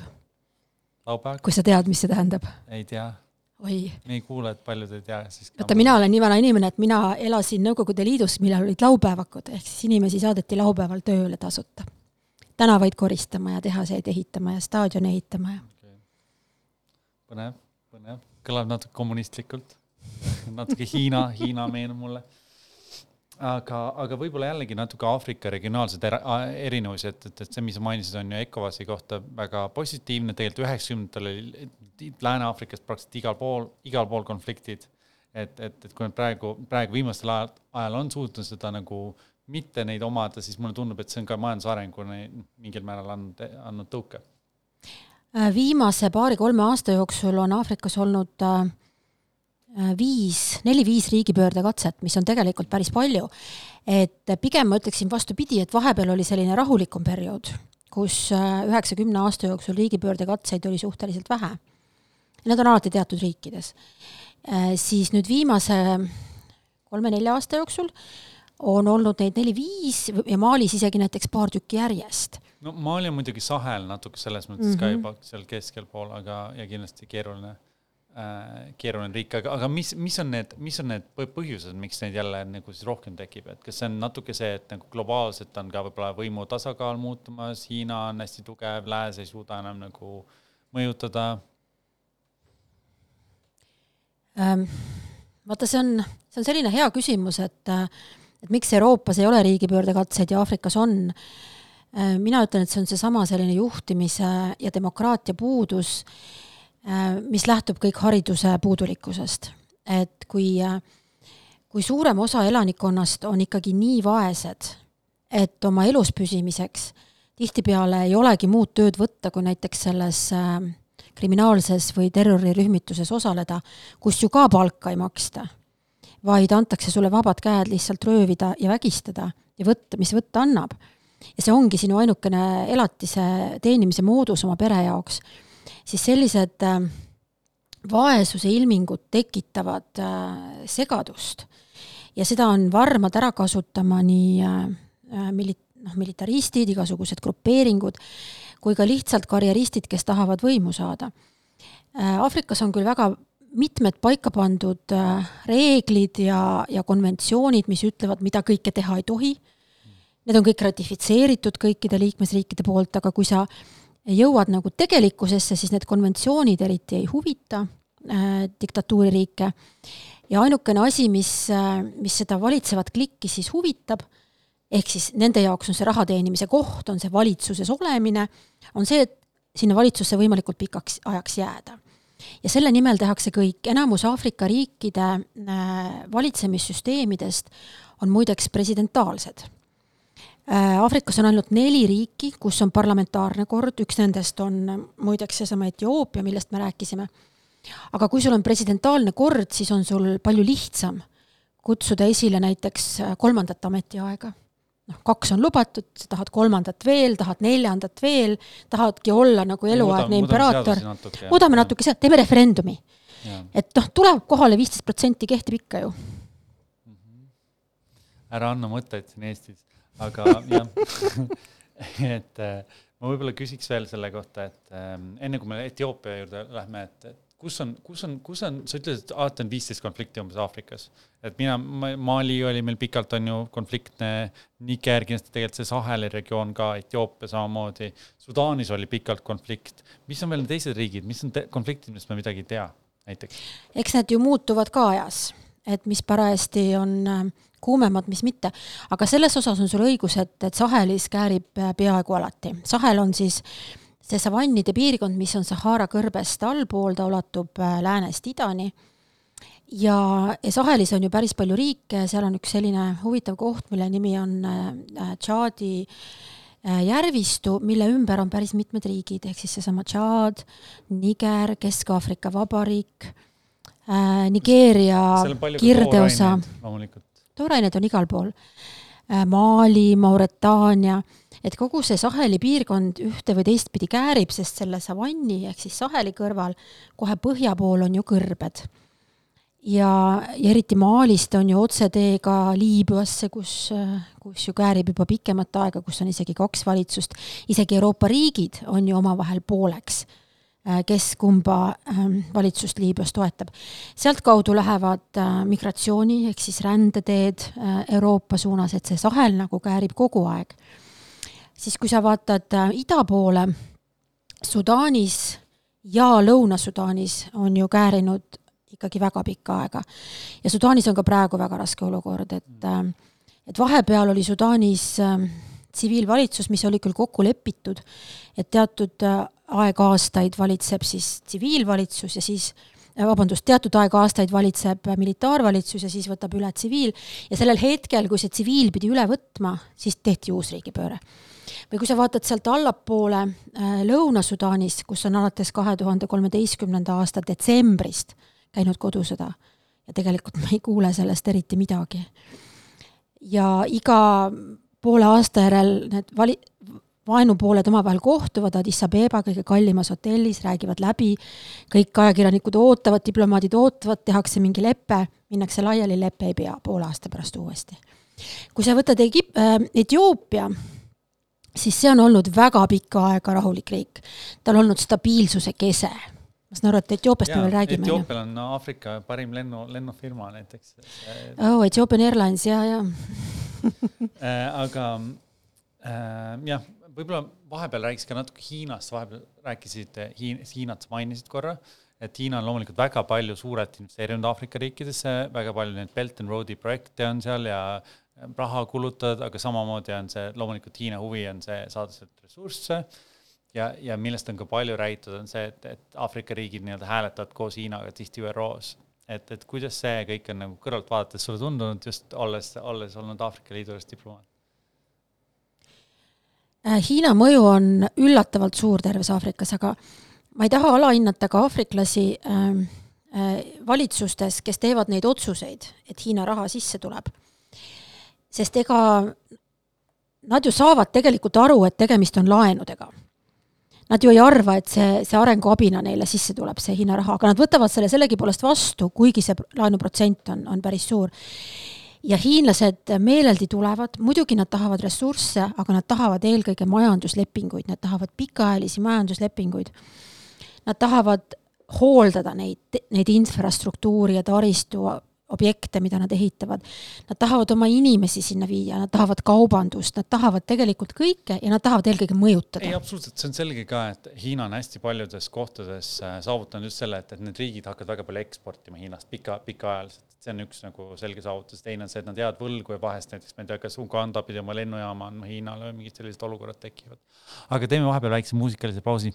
laupäev? kui sa tead, mis see tähendab? ei tea. oi. me ei kuule, et paljud ei tea, siis vaata, mina olen nii vana inimene, et mina elasin Nõukogude Liidus, millal olid laupäevakud, ehk siis inimesi saadeti laupäeval tööle tasuta. tänavaid koristama ja tehaseid ehitama ja staadione ehitama ja okay.. põnev, põnev, kõlab natuke kommunistlikult natuke Hiina, Hiina meenub mulle aga, aga võib-olla jällegi natuke Aafrika regionaalsed erinevusi, et, et, et see, mis sa mainisid, on ju ECOWAS-i kohta väga positiivne, tegelikult üheksakümnendatel oli Lääne-Aafrikas praktiliselt igal pool, igal pool konfliktid. et, et, et kui nad praegu, praegu viimastel ajal, ajal on suutnud seda nagu mitte neid omada, siis mulle tundub, et see on ka majandusarenguni mingil määral andnud, andnud tõuke. viimase paari-kolme aasta jooksul on Aafrikas olnud Äh, viis, neli-viis riigipöördekatset, mis on tegelikult päris palju. et pigem ma ütleksin vastupidi, et vahepeal oli selline rahulikum periood, kus äh, üheksa-kümne aasta jooksul riigipöördekatseid oli suhteliselt vähe. Need on alati teatud riikides. Äh, siis nüüd viimase kolme-nelja aasta jooksul on olnud neid neli-viis ja Malis isegi näiteks paar tükki järjest. no Mali on muidugi Sahel natuke selles mõttes mm -hmm. ka mhm. juba seal keskel pool, aga, ja kindlasti keeruline äh,, keeruline riik, aga, aga mis, mis on need, mis on need põhjused, miks neid jälle nagu siis rohkem tekib, et kas see on natuke see, et nagu globaalselt on ka võib-olla võimu tasakaal muutumas, Hiina on hästi tugev, lääs ei suuda enam nagu mõjutada ähm,? vaata, see on, see on selline hea küsimus, et, et miks Euroopas ei ole riigipöördekatseid ja Aafrikas on. Äh, mina ütlen, et see on seesama selline juhtimise ja demokraatia puudus, äh, mis lähtub kõik hariduse puudulikkusest. et kui, kui suurem osa elanikkonnast on ikkagi nii vaesed, et oma elus püsimiseks tihtipeale ei olegi muud tööd võtta, kui näiteks selles äh, kriminaalses või terrorirühmituses osaleda, kus ju ka palka ei maksta, vaid antakse sulle vabad käed lihtsalt röövida ja vägistada ja võtta, mis võtta annab. ja see ongi sinu ainukene elatise teenimise moodus oma pere jaoks, siis sellised äh, vaesuse ilmingud tekitavad äh, segadust ja seda on varmad ära kasutama nii äh, mili-, noh, militaristid, igasugused grupeeringud, kui ka lihtsalt karjeristid, kes tahavad võimu saada. Äh, Aafrikas on küll väga mitmed paika pandud äh, reeglid ja, ja konventsioonid, mis ütlevad, mida kõike teha ei tohi. Need on kõik ratifitseeritud kõikide liikmesriikide poolt, aga kui sa jõuad nagu tegelikkusesse, siis need konventsioonid eriti ei huvita äh, diktatuuririike. ja ainukene asi, mis äh,, mis seda valitsevat klikki siis huvitab ehk siis nende jaoks on see raha teenimise koht, on see valitsuses olemine, on see, et sinna valitsusse võimalikult pikaks ajaks jääda. ja selle nimel tehakse kõik, enamus Aafrika riikide äh, valitsemissüsteemidest on muideks presidentaalsed. Aafrikas on ainult neli riiki, kus on parlamentaarne kord, üks nendest on muideks seesama Etioopia, millest me rääkisime. aga kui sul on presidentaalne kord, siis on sul palju lihtsam kutsuda esile näiteks kolmandat ametiaega noh, kaks on lubatud, sa tahad kolmandat veel, tahad neljandat veel, tahadki olla nagu eluaegne imperaator, muudame natuke sealt, teeme referendumi. et noh, tuleb kohale viisteist protsenti, kehtib ikka ju. Mhm. ära anna mõtteid siin Eestis, aga jah et äh, ma võib-olla küsiks veel selle kohta, et ähm, enne kui me Etioopia juurde lähme, et, et kus on, kus on, kus on, sa ütlesid, et alati on viisteist konflikti umbes Aafrikas. et mina, Mali oli meil pikalt, on ju, konfliktne, Niger kindlasti tegelikult see Saheli regioon ka, Etioopia samamoodi, Sudaanis oli pikalt konflikt. mis on veel teised riigid, mis on konfliktid, millest me midagi ei tea, näiteks? eks need ju muutuvad ka ajas, et mis parajasti on äh, kuumemad, mis mitte. aga selles osas on sul õigus, et, et Sahelis käärib äh, peaaegu alati. Sahel on siis see savannide piirkond, mis on Sahara kõrbest allpool, ta ulatub äh, läänest idani ja, ja Sahelis on ju päris palju riike, seal on üks selline huvitav koht, mille nimi on äh, Tšaadi järvistu, mille ümber on päris mitmed riigid, ehk siis seesama Tšaad, Niger, Kesk-Aafrika Vabariik Nigeeria kirdeosa. Toorained on igal pool äh,. Mali, Mauretaania et kogu see Saheli piirkond ühte või teistpidi käärib, sest selle savanni ehk siis Saheli kõrval kohe põhja pool on ju kõrbed. ja, ja eriti Malist on ju otsetee ka Liibüasse, kus, kus ju käärib juba pikemat aega, kus on isegi kaks valitsust, isegi Euroopa riigid on ju omavahel pooleks kes kumba ähm, valitsust Liibüas toetab. sealtkaudu lähevad äh, migratsiooni ehk siis rändeteed äh, Euroopa suunas, et see sahel nagu käärib kogu aeg siis kui sa vaatad äh, ida poole, Sudaanis ja Lõuna-Sudaanis on ju käärinud ikkagi väga pikka aega. ja Sudaanis on ka praegu väga raske olukord, et äh, et vahepeal oli Sudaanis äh, tsiviilvalitsus, mis oli küll kokku lepitud, et teatud aeg aastaid valitseb siis tsiviilvalitsus ja siis vabandust, teatud aeg aastaid valitseb militaarvalitsus ja siis võtab üle tsiviil ja sellel hetkel, kui see tsiviil pidi üle võtma, siis tehti uus riigipööre või kui sa vaatad sealt allapoole äh, Lõuna-Sudaanis, kus on alates kahe tuhande kolmeteistkümnenda aasta detsembrist käinud kodusõda ja tegelikult me ei kuule sellest eriti midagi. ja iga poole aasta järel need vali-, vaenupooled omavahel kohtuvad Addis Abeba kõige kallimas hotellis, räägivad läbi, kõik ajakirjanikud ootavad, diplomaadid ootavad, tehakse mingi lepe, minnakse laiali, lepe ei pea poole aasta pärast uuesti kui sa võtad Egip- äh,, Etioopia, siis see on olnud väga pikka aega rahulik riik. tal on olnud stabiilsuse kese. ma saan aru, et Etioopiast me veel räägime. Etioopial on Aafrika parim lennu, lennufirma näiteks. oh, Ethiopian Airlines ja, ja äh, aga äh, jah, võib-olla vahepeal räägiks ka natuke Hiinast, vahepeal rääkisid Hiin-, Hiinat mainisid korra, et Hiina on loomulikult väga palju suurelt investeerinud Aafrika riikidesse, väga palju neid Belt and Road'i projekte on seal ja raha kulutavad, aga samamoodi on see, loomulikult Hiina huvi on see saada sealt ressursse ja, ja millest on ka palju räägitud, on see, et, et Aafrika riigid nii-öelda hääletavad koos Hiinaga tihti ÜRO-s. et, et kuidas see kõik on nagu kõrvalt vaadates sulle tundunud, just olles, olles olnud Aafrika Liidu juures diplomaat? Äh, Hiina mõju on üllatavalt suur terves Aafrikas, aga ma ei taha alahinnata ka aafriklasi äh, äh, valitsustes, kes teevad neid otsuseid, et Hiina raha sisse tuleb. sest ega nad ju saavad tegelikult aru, et tegemist on laenudega. Nad ju ei arva, et see, see arenguabina neile sisse tuleb, see Hiina raha, aga nad võtavad selle sellegipoolest vastu, kuigi see laenuprotsent on, on päris suur ja hiinlased meeleldi tulevad, muidugi nad tahavad ressursse, aga nad tahavad eelkõige majanduslepinguid, nad tahavad pikaajalisi majanduslepinguid. Nad tahavad hooldada neid, neid infrastruktuuri ja taristu objekte, mida nad ehitavad. Nad tahavad oma inimesi sinna viia, nad tahavad kaubandust, nad tahavad tegelikult kõike ja nad tahavad eelkõige mõjutada. ei, absoluutselt, see on selge ka, et Hiina on hästi paljudes kohtades äh, saavutanud just selle, et, et need riigid hakkavad väga palju eksportima Hiinast pika, pikaajaliselt see on üks nagu selge saavutus, teine on see, et nad jäävad võlgu ja vahest näiteks ma ei tea, kas Uganda pidi oma lennujaama andma Hiinale või mingid sellised olukorrad tekivad. aga teeme vahepeal väikse muusikalise pausi.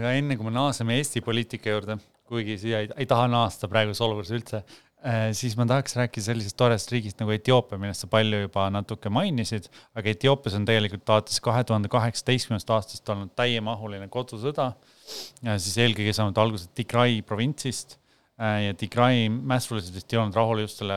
Aga enne kui me naaseme Eesti poliitika juurde, kuigi siia ei, ei taha naasta praeguses olukorras üldse, Äh, siis ma tahaks rääkida sellisest toredast riigist nagu Etioopia, millest sa palju juba natuke mainisid, aga Etioopias on tegelikult alates kahe tuhande kaheksateistkümnendast aastast olnud täiemahuline kodusõda. siis eelkõige saanud alguse Tigray provintsist ja Tigray mässulised vist ei olnud rahul just selle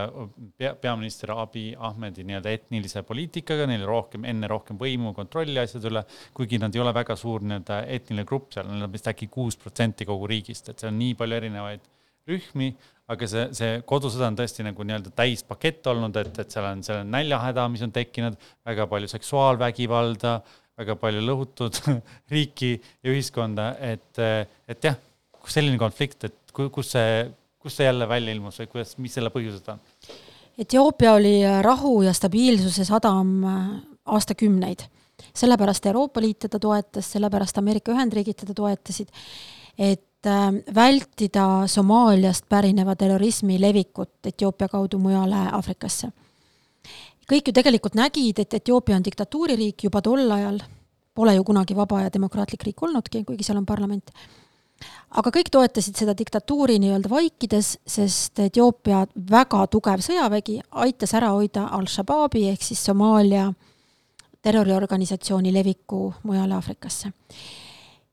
pea, peaminister Abiy Ahmedi nii-öelda etnilise poliitikaga, neil rohkem, enne rohkem võimu, kontrolli asjade üle, kuigi nad ei ole väga suur nii-öelda etniline grupp seal, neil on vist äkki kuus protsenti kogu riigist, et seal on nii palju erinevaid rühmi, aga see, see kodusõda on tõesti nagu nii-öelda täispakett olnud, et, et seal on, seal on näljahäda, mis on tekkinud, väga palju seksuaalvägivalda, väga palju lõhutud riiki ja ühiskonda, et, et jah, selline konflikt, et kus see, kus see jälle välja ilmus või kuidas, mis selle põhjused on? Etioopia oli rahu ja stabiilsuse sadam aastakümneid. sellepärast Euroopa Liit teda toetas, sellepärast Ameerika Ühendriigid teda toetasid, et Äh, vältida Somaaliast pärineva terrorismi levikut Etioopia kaudu mujale Aafrikasse. kõik ju tegelikult nägid, et Etioopia on diktatuuririik juba tol ajal, pole ju kunagi vaba ja demokraatlik riik olnudki, kuigi seal on parlament. Aga kõik toetasid seda diktatuuri nii-öelda vaikides, sest Etioopia väga tugev sõjavägi aitas ära hoida Al-Shabaabi ehk siis Somaalia terroriorganisatsiooni leviku mujale Aafrikasse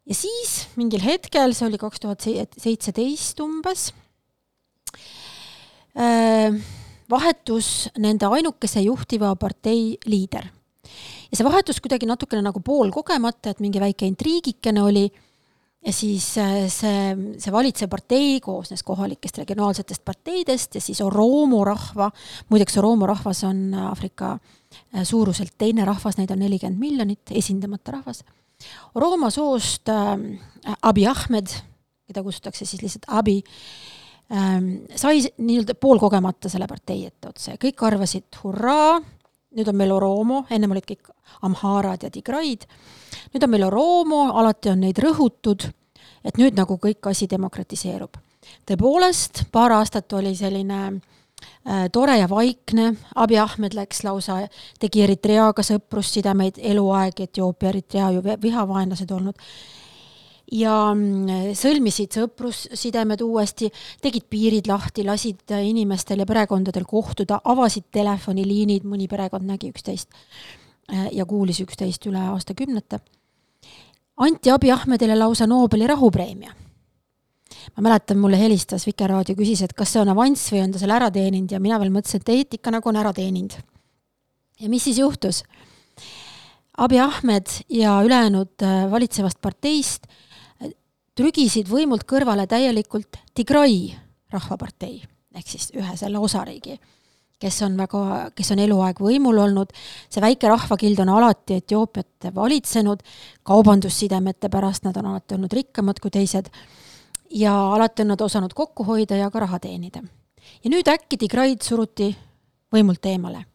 ja siis mingil hetkel, see oli kaks tuhat seitseteist umbes, äh, vahetus nende ainukese juhtiva partei liider. ja see vahetus kuidagi natukene nagu poolkogemata, et mingi väike intriigikene oli ja siis äh, see, see valitsev partei koosnes kohalikest regionaalsetest parteidest ja siis Oromo rahva, muideks Oromo rahvas on Aafrika äh, suuruselt teine rahvas, neid on nelikümmend miljonit, esindamata rahvas. Rooma soost äh, Abi Ahmed, keda kutsutakse siis lihtsalt Abi ähm,, sai nii-öelda poolkogemata selle partei etteotsa ja kõik arvasid hurraa, nüüd on meil Oromo, ennem olid kõik Amharad ja Tigraid, nüüd on meil Oromo, alati on neid rõhutud, et nüüd nagu kõik asi demokratiseerub. tõepoolest, paar aastat oli selline äh, tore ja vaikne, Abiy Ahmed läks lausa, tegi Eritreaga sõprussidemeid eluaeg, Etioopia, Eritrea ju vihavaenlased olnud, ja mm, sõlmisid sõprussidemed uuesti, tegid piirid lahti, lasid inimestel ja perekondadel kohtuda, avasid telefoniliinid, mõni perekond nägi üksteist äh, ja kuulis üksteist üle aastakümnete. anti Abiy Ahmedile lausa Nobeli rahupreemia ma mäletan, mulle helistas Vikerraadio, küsis, et kas see on avanss või on ta selle ära teeninud ja mina veel mõtlesin, et ei, et ikka nagu on ära teeninud. ja mis siis juhtus? Abiy Ahmed ja ülejäänud äh, valitsevast parteist äh, trügisid võimult kõrvale täielikult Tigray rahvapartei ehk siis ühe selle osariigi, kes on väga, kes on eluaeg võimul olnud, see väike rahvakild on alati Etioopiat valitsenud, kaubandussidemete pärast nad on alati olnud rikkamad kui teised ja alati on nad osanud kokku hoida ja ka raha teenida. ja nüüd äkki Tigraid suruti võimult eemale.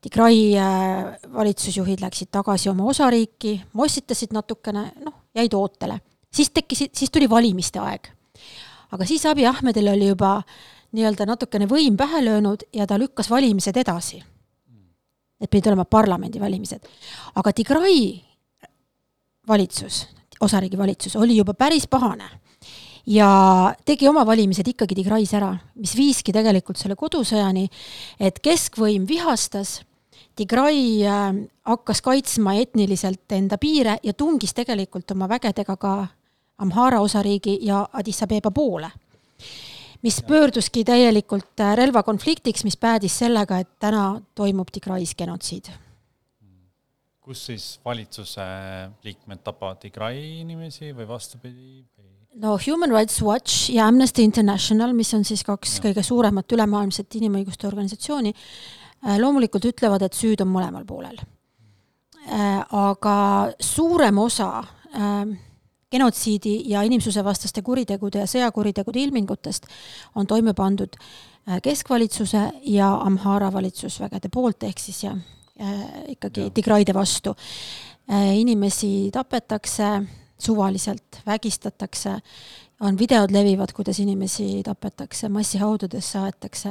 Tigray äh, valitsusjuhid läksid tagasi oma osariiki, mossitasid natukene, noh, jäid ootele. Siis tekkisid, siis tuli valimiste aeg. aga siis Abiy Ahmedil oli juba nii-öelda natukene võim pähe löönud ja ta lükkas valimised edasi. Need pidid olema parlamendivalimised. aga Tigray valitsus, osariigi valitsus, oli juba päris pahane ja tegi oma valimised ikkagi Tigrais ära, mis viiski tegelikult selle kodusõjani, et keskvõim vihastas, Tigray äh, hakkas kaitsma etniliselt enda piire ja tungis tegelikult oma vägedega ka Amhara osariigi ja Addis Abeba poole. mis pöörduski täielikult äh, relvakonfliktiks, mis päädis sellega, et täna toimub Tigrais genotsiid kus siis valitsuse liikmed tapavad Tigray inimesi või vastupidi no Human Rights Watch ja Amnesty International, mis on siis kaks ja. kõige suuremat ülemaailmset inimõiguste organisatsiooni, äh, loomulikult ütlevad, et süüd on mõlemal poolel. Äh, aga suurem osa äh, genotsiidi ja inimsusevastaste kuritegude ja sõjakuritegude ilmingutest on toime pandud keskvalitsuse ja Amhara valitsusvägede poolt, ehk siis ja, ikkagi ja. Tigraide vastu. inimesi tapetakse suvaliselt vägistatakse, on videod levivad, kuidas inimesi tapetakse, massihaudadesse aetakse,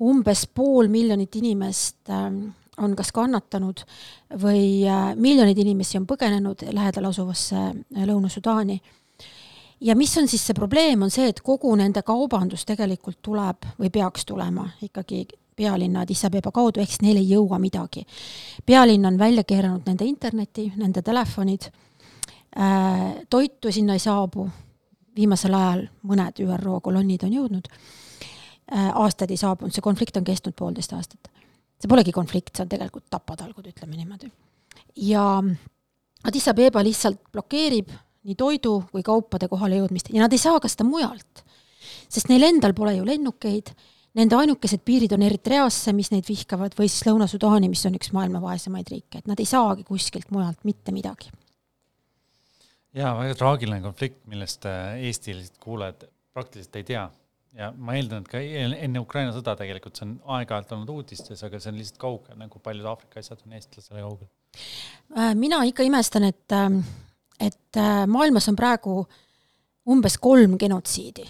umbes pool miljonit inimest ähm, on kas kannatanud või äh, miljoneid inimesi on põgenenud lähedal asuvasse äh, Lõuna-Sudaani. ja mis on siis see probleem, on see, et kogu nende kaubandus tegelikult tuleb või peaks tulema ikkagi pealinna Addis Abeba kaudu, ehk siis neil ei jõua midagi. pealinn on välja keeranud nende interneti, nende telefonid, toitu sinna ei saabu, viimasel ajal mõned ÜRO kolonnid on jõudnud, aastaid ei saabunud, see konflikt on kestnud poolteist aastat see polegi konflikt, see on tegelikult tapatalgud, ütleme niimoodi. ja Addis Abeba lihtsalt blokeerib nii toidu kui kaupade kohalejõudmist ja nad ei saa ka seda mujalt. sest neil endal pole ju lennukeid, nende ainukesed piirid on Eritreasse, mis neid vihkavad, või siis Lõuna-Sudaani, mis on üks maailma vaesemaid riike, et nad ei saagi kuskilt mujalt mitte midagi. jaa, väga traagiline konflikt, millest äh, Eesti kuulajad praktiliselt ei tea ja ma eeldan, et ka enne Ukraina sõda tegelikult see on aeg-ajalt olnud uudistes, aga see on lihtsalt kaugel, nagu paljud Aafrika asjad on eestlasele kaugel. Äh, mina ikka imestan, et, ähm, et äh, maailmas on praegu umbes kolm genotsiidi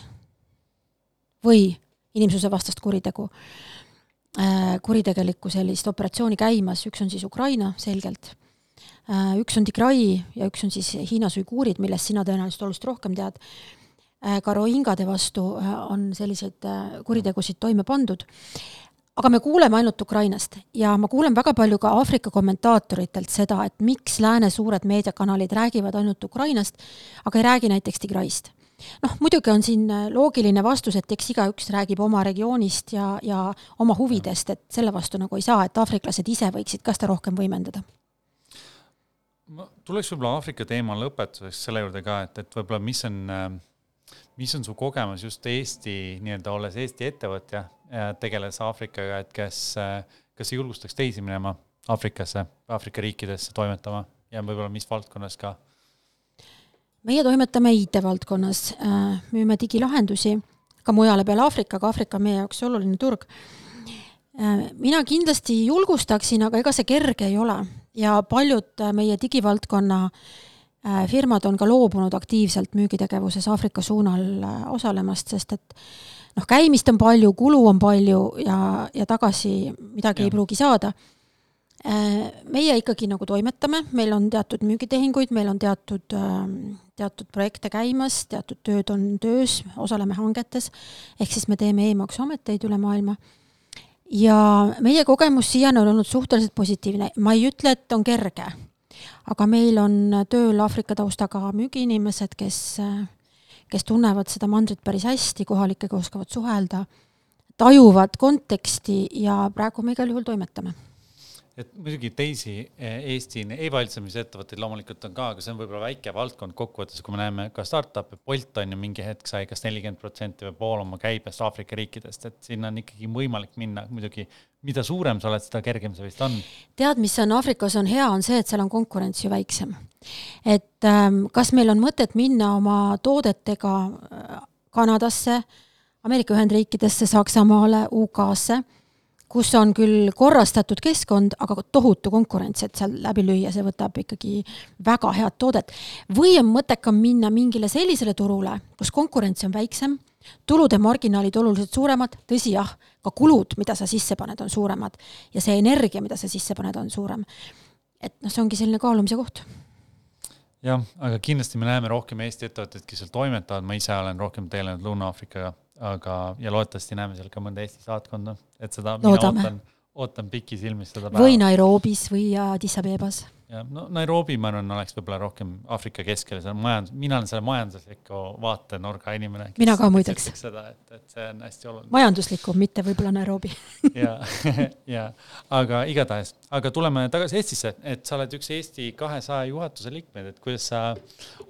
või inimsusevastast kuritegu, äh, kuritegelikku sellist operatsiooni käimas, üks on siis Ukraina selgelt, üks on Tigray ja üks on siis Hiinas uiguurid, millest sina tõenäoliselt oluliselt rohkem tead ka rohingade vastu äh, on selliseid äh, kuritegusid toime pandud. aga me kuuleme ainult Ukrainast ja ma kuulen väga palju ka Aafrika kommentaatoritelt seda, et miks lääne suured meediakanalid räägivad ainult Ukrainast, aga ei räägi näiteks Tigraist noh, muidugi on siin loogiline vastus, et eks igaüks räägib oma regioonist ja, ja oma huvidest, et selle vastu nagu ei saa, et aafriklased ise võiksid ka seda rohkem võimendada. ma tuleks võib-olla Aafrika teema lõpetuseks selle juurde ka, et, et võib-olla mis on äh mis on su kogemus just Eesti nii-öelda olles Eesti ettevõtja, tegeles Aafrikaga, et kes, kas sa julgustaks teisi minema Aafrikasse, Aafrika riikidesse toimetama ja võib-olla mis valdkonnas ka? meie toimetame IT-valdkonnas, müüme digilahendusi ka mujale peale Aafrika, aga Aafrika on meie jaoks oluline turg. mina kindlasti julgustaksin, aga ega see kerge ei ole ja paljud meie digivaldkonna äh, Äh, firmad on ka loobunud aktiivselt müügitegevuses Aafrika suunal äh, osalemast, sest et noh, käimist on palju, kulu on palju ja, ja tagasi midagi ja. ei pruugi saada. Äh, meie ikkagi nagu toimetame, meil on teatud müügitehinguid, meil on teatud, ähm, teatud projekte käimas, teatud tööd on töös, osaleme hangetes, ehk siis me teeme e-maksuameteid üle maailma ja meie kogemus siiani on olnud suhteliselt positiivne, ma ei ütle, et on kerge aga meil on tööl Aafrika taustaga müügiinimesed, kes, kes tunnevad seda mandrit päris hästi, kohalikega oskavad suhelda, tajuvad konteksti ja praegu me igal juhul toimetame et muidugi teisi eh, Eesti e-valitsemisettevõtteid loomulikult on ka, aga see on võib-olla väike valdkond kokkuvõttes, kui me näeme ka startup'e, Bolt on ju mingi hetk sai kas nelikümmend protsenti või pool oma käibest Aafrika riikidest, et sinna on ikkagi võimalik minna, muidugi mida suurem sa oled, seda kergem see vist on. tead, mis on Aafrikas on hea, on see, et seal on konkurents ju väiksem. et ähm, kas meil on mõtet minna oma toodetega äh, Kanadasse, Ameerika Ühendriikidesse, Saksamaale, UK-sse kus on küll korrastatud keskkond, aga tohutu konkurents, et seal läbi lüüa, see võtab ikkagi väga head toodet. või on mõttekam minna mingile sellisele turule, kus konkurents on väiksem, tulude marginaalid oluliselt suuremad, tõsi jah, ka kulud, mida sa sisse paned, on suuremad ja see energia, mida sa sisse paned, on suurem. et noh, see ongi selline kaalumise koht jah, aga kindlasti me näeme rohkem Eesti ettevõtteid, kes seal toimetavad, ma ise olen rohkem tegelenud Lõuna-Aafrikaga aga, ja loodetavasti näeme seal ka mõnda Eesti saatkonda, et seda Loodame. mina ootan, ootan pikisilmis seda päeva. või Nairobis või Addis Abebas jah, no Nairobi, ma arvan, oleks võib-olla rohkem Aafrika keskel, see on majandus, mina olen selle majandusliku vaatenurga inimene. mina ka muideks. seda, et, et see on hästi oluline. majanduslikum, mitte võib-olla Nairobi ja, ja aga igatahes, aga tuleme tagasi Eestisse, et sa oled üks Eesti kahesaja juhatuse liikmeid, et kuidas sa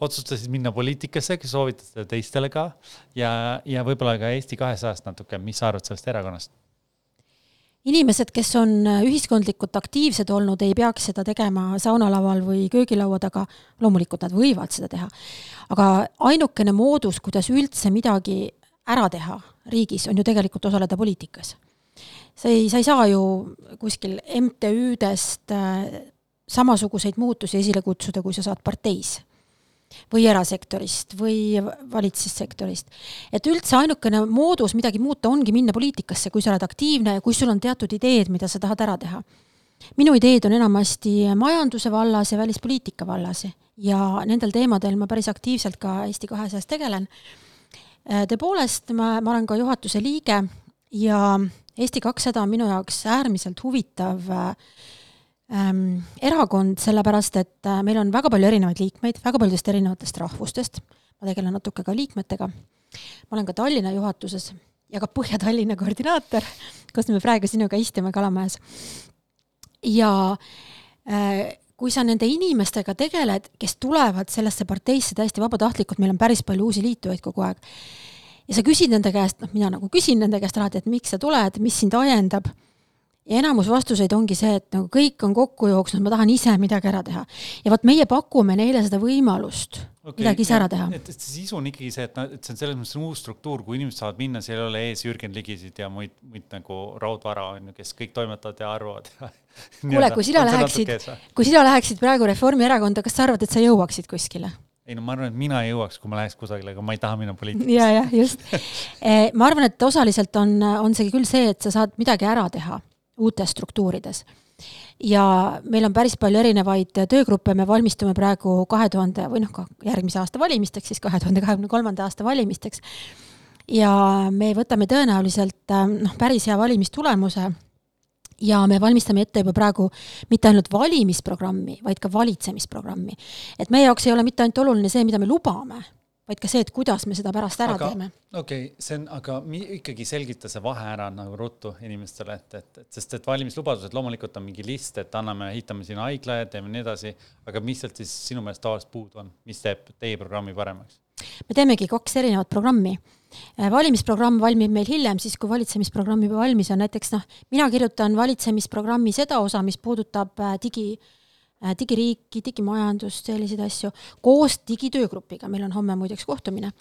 otsustasid minna poliitikasse, kas soovitad seda teistele ka ja, ja võib-olla ka Eesti kahesajast natuke, mis sa arvad sellest erakonnast? Inimesed, kes on äh, ühiskondlikult aktiivsed olnud, ei peaks seda tegema saunalaval või köögilaua taga, loomulikult nad võivad seda teha, aga ainukene moodus, kuidas üldse midagi ära teha riigis, on ju tegelikult osaleda poliitikas. sa ei, sa ei saa ju kuskil MTÜ-dest äh, samasuguseid muutusi esile kutsuda, kui sa saad parteis või erasektorist või valitsussektorist. et üldse ainukene moodus midagi muuta ongi minna poliitikasse, kui sa oled aktiivne ja kui sul on teatud ideed, mida sa tahad ära teha. minu ideed on enamasti majanduse vallas ja välispoliitika vallas ja nendel teemadel ma päris aktiivselt ka Eesti kahesajas tegelen. Äh, tõepoolest, ma, ma olen ka juhatuse liige ja Eesti kakssada on minu jaoks äärmiselt huvitav ähm, erakond, sellepärast et äh, meil on väga palju erinevaid liikmeid, väga paljudest erinevatest rahvustest, ma tegelen natuke ka liikmetega, ma olen ka Tallinna juhatuses ja ka Põhja-Tallinna koordinaator, kus me praegu sinuga istume Kalamajas. ja äh, kui sa nende inimestega tegeled, kes tulevad sellesse parteisse täiesti vabatahtlikult, meil on päris palju uusi liitujaid kogu aeg, ja sa küsid nende käest, noh, mina nagu küsin nende käest alati, et miks sa tuled, mis sind ajendab, ja enamus vastuseid ongi see, et nagu kõik on kokku jooksnud, ma tahan ise midagi ära teha. ja vot meie pakume neile seda võimalust okay, midagi ise ära teha. et, et see sisu on ikkagi see, et noh, et see on selles mõttes uus struktuur, kui inimesed saavad minna, seal ei ole ees Jürgen Ligisid ja muid, muid nagu raudvara on ju, kes kõik toimetavad ja arvavad kuule, kui sina läheksid, kui sina läheksid praegu Reformierakonda, kas sa arvad, et sa jõuaksid kuskile? ei no ma arvan, et mina ei jõuaks, kui ma läheks kusagile, aga ma ei taha minna poliitikasse. ja, jah, just eh, ma arvan, et osaliselt on, on see küll see, et sa saad midagi ära teha uutes struktuurides. ja meil on päris palju erinevaid töögruppe, me valmistume praegu kahe tuhande või noh, ka järgmise aasta valimisteks, siis kahe tuhande kahekümne kolmanda aasta valimisteks. ja me võtame tõenäoliselt noh, päris hea valimistulemuse ja me valmistame ette juba praegu mitte ainult valimisprogrammi, vaid ka valitsemisprogrammi. et meie jaoks ei ole mitte ainult oluline see, mida me lubame, vaid ka see, et kuidas me seda pärast ära aga, teeme. okei okay,, see on, aga mi, ikkagi selgita see vahe ära nagu ruttu inimestele, et, et, et sest et valimislubadused loomulikult on mingi list, et anname, ehitame siin haigla ja teeme nii edasi, aga mis sealt siis sinu meelest tavaliselt puudu on, mis teeb teie programmi paremaks? me teemegi kaks erinevat programmi Äh, valimisprogramm valmib meil hiljem, siis kui valitsemisprogramm juba valmis on, näiteks noh, mina kirjutan valitsemisprogrammi seda osa, mis puudutab äh, digi, äh, digiriiki, digimajandust, selliseid asju, koos digitöögrupiga, meil on homme muideks kohtumine.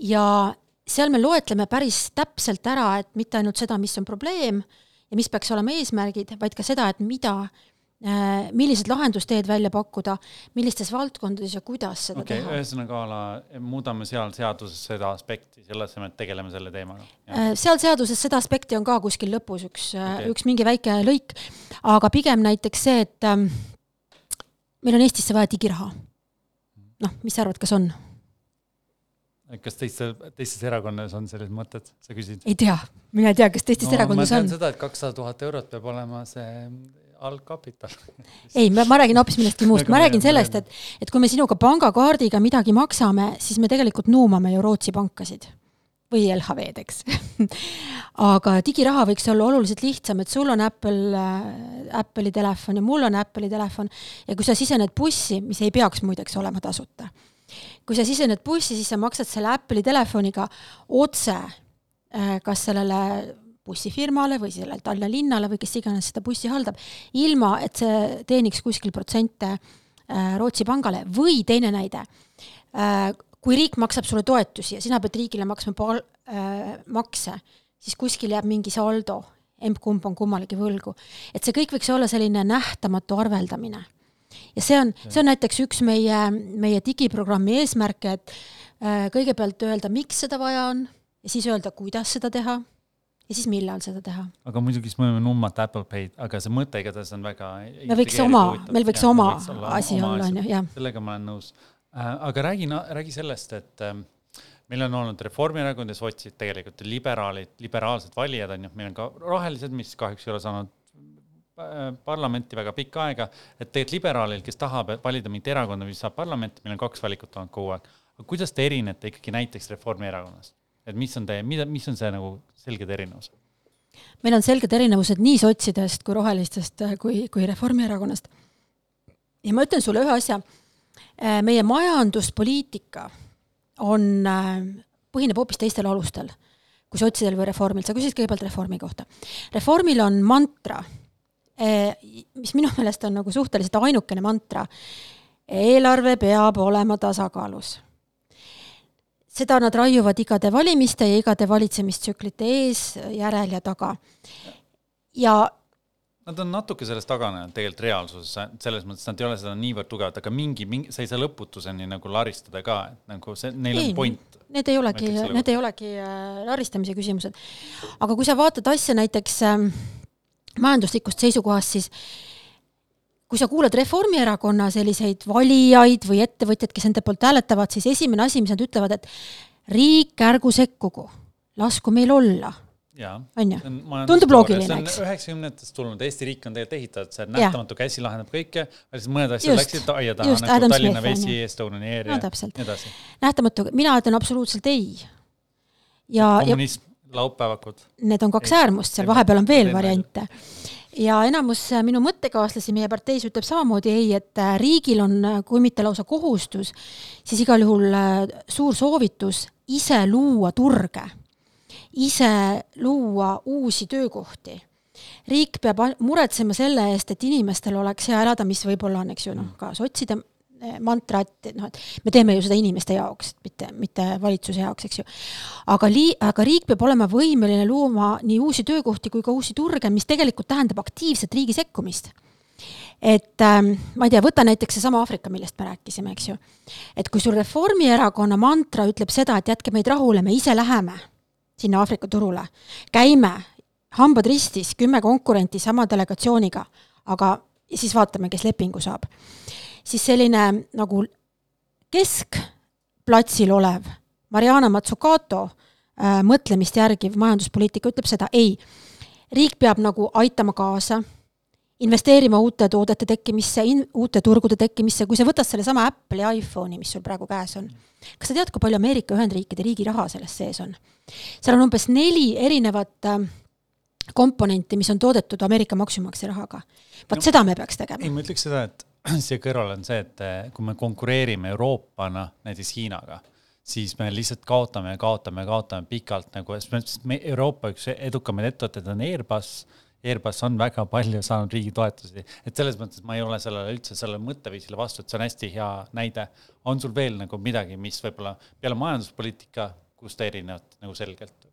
ja seal me loetleme päris täpselt ära, et mitte ainult seda, mis on probleem ja mis peaks olema eesmärgid, vaid ka seda, et mida äh, Äh, millised lahendusteed välja pakkuda, millistes valdkondades ja kuidas seda okay, teha. ühesõnaga a la muudame seal seaduses seda aspekti, selle asemel, et tegeleme selle teemaga. Äh, seal seaduses seda aspekti on ka kuskil lõpus üks äh, okay., üks mingi väike lõik, aga pigem näiteks see, et ähm, meil on Eestisse vaja digiraha. noh, mis sa arvad, kas on? kas teiste, teistes erakondades on selles mõtet, sa küsid? ei tea, mina ei tea, kas teistes no, erakondades on. ma tean seda, et kakssada tuhat eurot peab olema see algkapital ei, ma, ma räägin hoopis millestki muust, ma räägin sellest, et, et kui me sinuga pangakaardiga midagi maksame, siis me tegelikult nuumame ju Rootsi pankasid või LHV-d, eks aga digiraha võiks olla oluliselt lihtsam, et sul on Apple äh,, Apple'i telefon ja mul on Apple'i telefon. Ja kui sa sisened bussi, mis ei peaks muideks olema tasuta, kui sa sisened bussi, siis sa maksad selle Apple'i telefoniga otse äh, kas sellele bussifirmale või sellele Tallinna linnale või kes iganes seda bussi haldab, ilma et see teeniks kuskil protsente äh, Rootsi pangale. Või teine näide, kui riik maksab sulle toetusi ja sina pead riigile maksma pal-, äh, makse, siis kuskil jääb mingi saldo, emb-kumb on kummalegi võlgu. et see kõik võiks olla selline nähtamatu arveldamine. ja see on, see on näiteks üks meie, meie digiprogrammi eesmärke, et kõigepealt öelda, miks seda vaja on ja siis öelda, kuidas seda teha ja siis millal seda teha. aga muidugi siis me võime nummata Apple Pay'd, aga see mõte igatahes on väga me võiks oma, meil võiks ja, oma olla asi olla, on ju, jah. sellega ma olen nõus äh,. Aga räägi, räägi sellest, et äh, meil on olnud Reformierakond ja sotsid tegelikult liberaalid, liberaalsed valijad on ju, meil on ka rohelised, mis kahjuks ei ole saanud äh, parlamenti väga pikka aega, et tegelikult liberaalil, kes tahab valida mingit erakonda, mis saab parlamenti, meil on kaks valikut olnud kogu aeg. kuidas te erinete ikkagi näiteks Reformierakonnast? et mis on teie, mida, mis on see nagu selged erinevused? meil on selged erinevused nii sotsidest kui rohelistest kui, kui Reformierakonnast. ja ma ütlen sulle ühe asja, äh, meie majanduspoliitika on, äh, põhineb hoopis teistel alustel kui sotsidel või Reformil, sa küsisid kõigepealt Reformi kohta. Reformil on mantra, äh, mis minu meelest on nagu suhteliselt ainukene mantra, eelarve peab olema tasakaalus seda nad raiuvad igade valimiste ja igade valitsemistsüklite ees, järel ja taga. ja Nad on natuke sellest taganenud tegelikult reaalsuses, selles mõttes nad ei ole seda niivõrd tugevad, aga mingi, mingi, sa ei saa lõputuseni nagu laristada ka, et nagu see, neil ei, on point. Need ei olegi, need ei olegi äh, laristamise küsimused. aga kui sa vaatad asja näiteks äh, majanduslikust seisukohast, siis kui sa kuulad Reformierakonna selliseid valijaid või ettevõtjaid, kes nende poolt hääletavad, siis esimene asi, mis nad ütlevad, et riik, ärgu sekkugu, lasku meil olla on ju, tundub loogiline, eks. üheksakümnendatest tulnud, Eesti riik on tegelikult ehitatud, see nähtamatu käsi lahendab kõike, siis mõned asjad läksid aia taha, nagu Adam Tallinna Vesi, Estonian Air ja nii edasi. nähtamatu, mina ütlen absoluutselt ei. ja, ja laupäevakud. Need on kaks äärmust, seal vahepeal on veel variante. Ja enamus äh, minu mõttekaaslasi meie parteis ütleb samamoodi ei, et äh, riigil on, äh, kui mitte lausa kohustus, siis igal juhul suur soovitus ise luua turge, ise luua uusi töökohti. riik peab muretsema selle eest, et inimestel oleks hea elada, mis võib-olla on, eks ju, noh, ka sotside mantra, et noh, et me teeme ju seda inimeste jaoks, mitte, mitte valitsuse jaoks, eks ju. aga lii-, aga riik peab olema võimeline looma nii uusi töökohti kui ka uusi turge, mis tegelikult tähendab aktiivset riigi sekkumist. et ähm, ma ei tea, võta näiteks seesama Aafrika, millest me rääkisime, eks ju. et kui sul Reformierakonna mantra ütleb seda, et jätke meid rahule, me ise läheme sinna Aafrika turule, käime, hambad ristis, kümme konkurenti sama delegatsiooniga, aga siis vaatame, kes lepingu saab. Siis selline nagu keskplatsil olev Mariana Mazzucato äh, mõtlemist järgiv majanduspoliitika ütleb seda, ei, riik peab nagu aitama kaasa, investeerima uute toodete tekkimisse, uute turgude tekkimisse, kui sa võtad sellesama Apple'i iPhone'i, mis sul praegu käes on, kas sa tead, kui palju Ameerika Ühendriikide riigi raha selles sees on? Seal on umbes neli erinevat äh, komponenti, mis on toodetud Ameerika maksumaksja rahaga. vot no, seda me peaks tegema. ei, ma ütleks seda, et siia kõrvale on see, et eh, kui me konkureerime Euroopana näiteks Hiinaga, siis me lihtsalt kaotame ja kaotame ja kaotame pikalt nagu, sest me Euroopa üks edukamaid ettevõtteid on Airbus. Airbus on väga palju saanud riigi toetusi, et selles mõttes ma ei ole sellele üldse sellele mõtteviisile vastu, et see on hästi hea näide. on sul veel nagu midagi, mis võib-olla peale majanduspoliitika, kus te erinevate nagu selgelt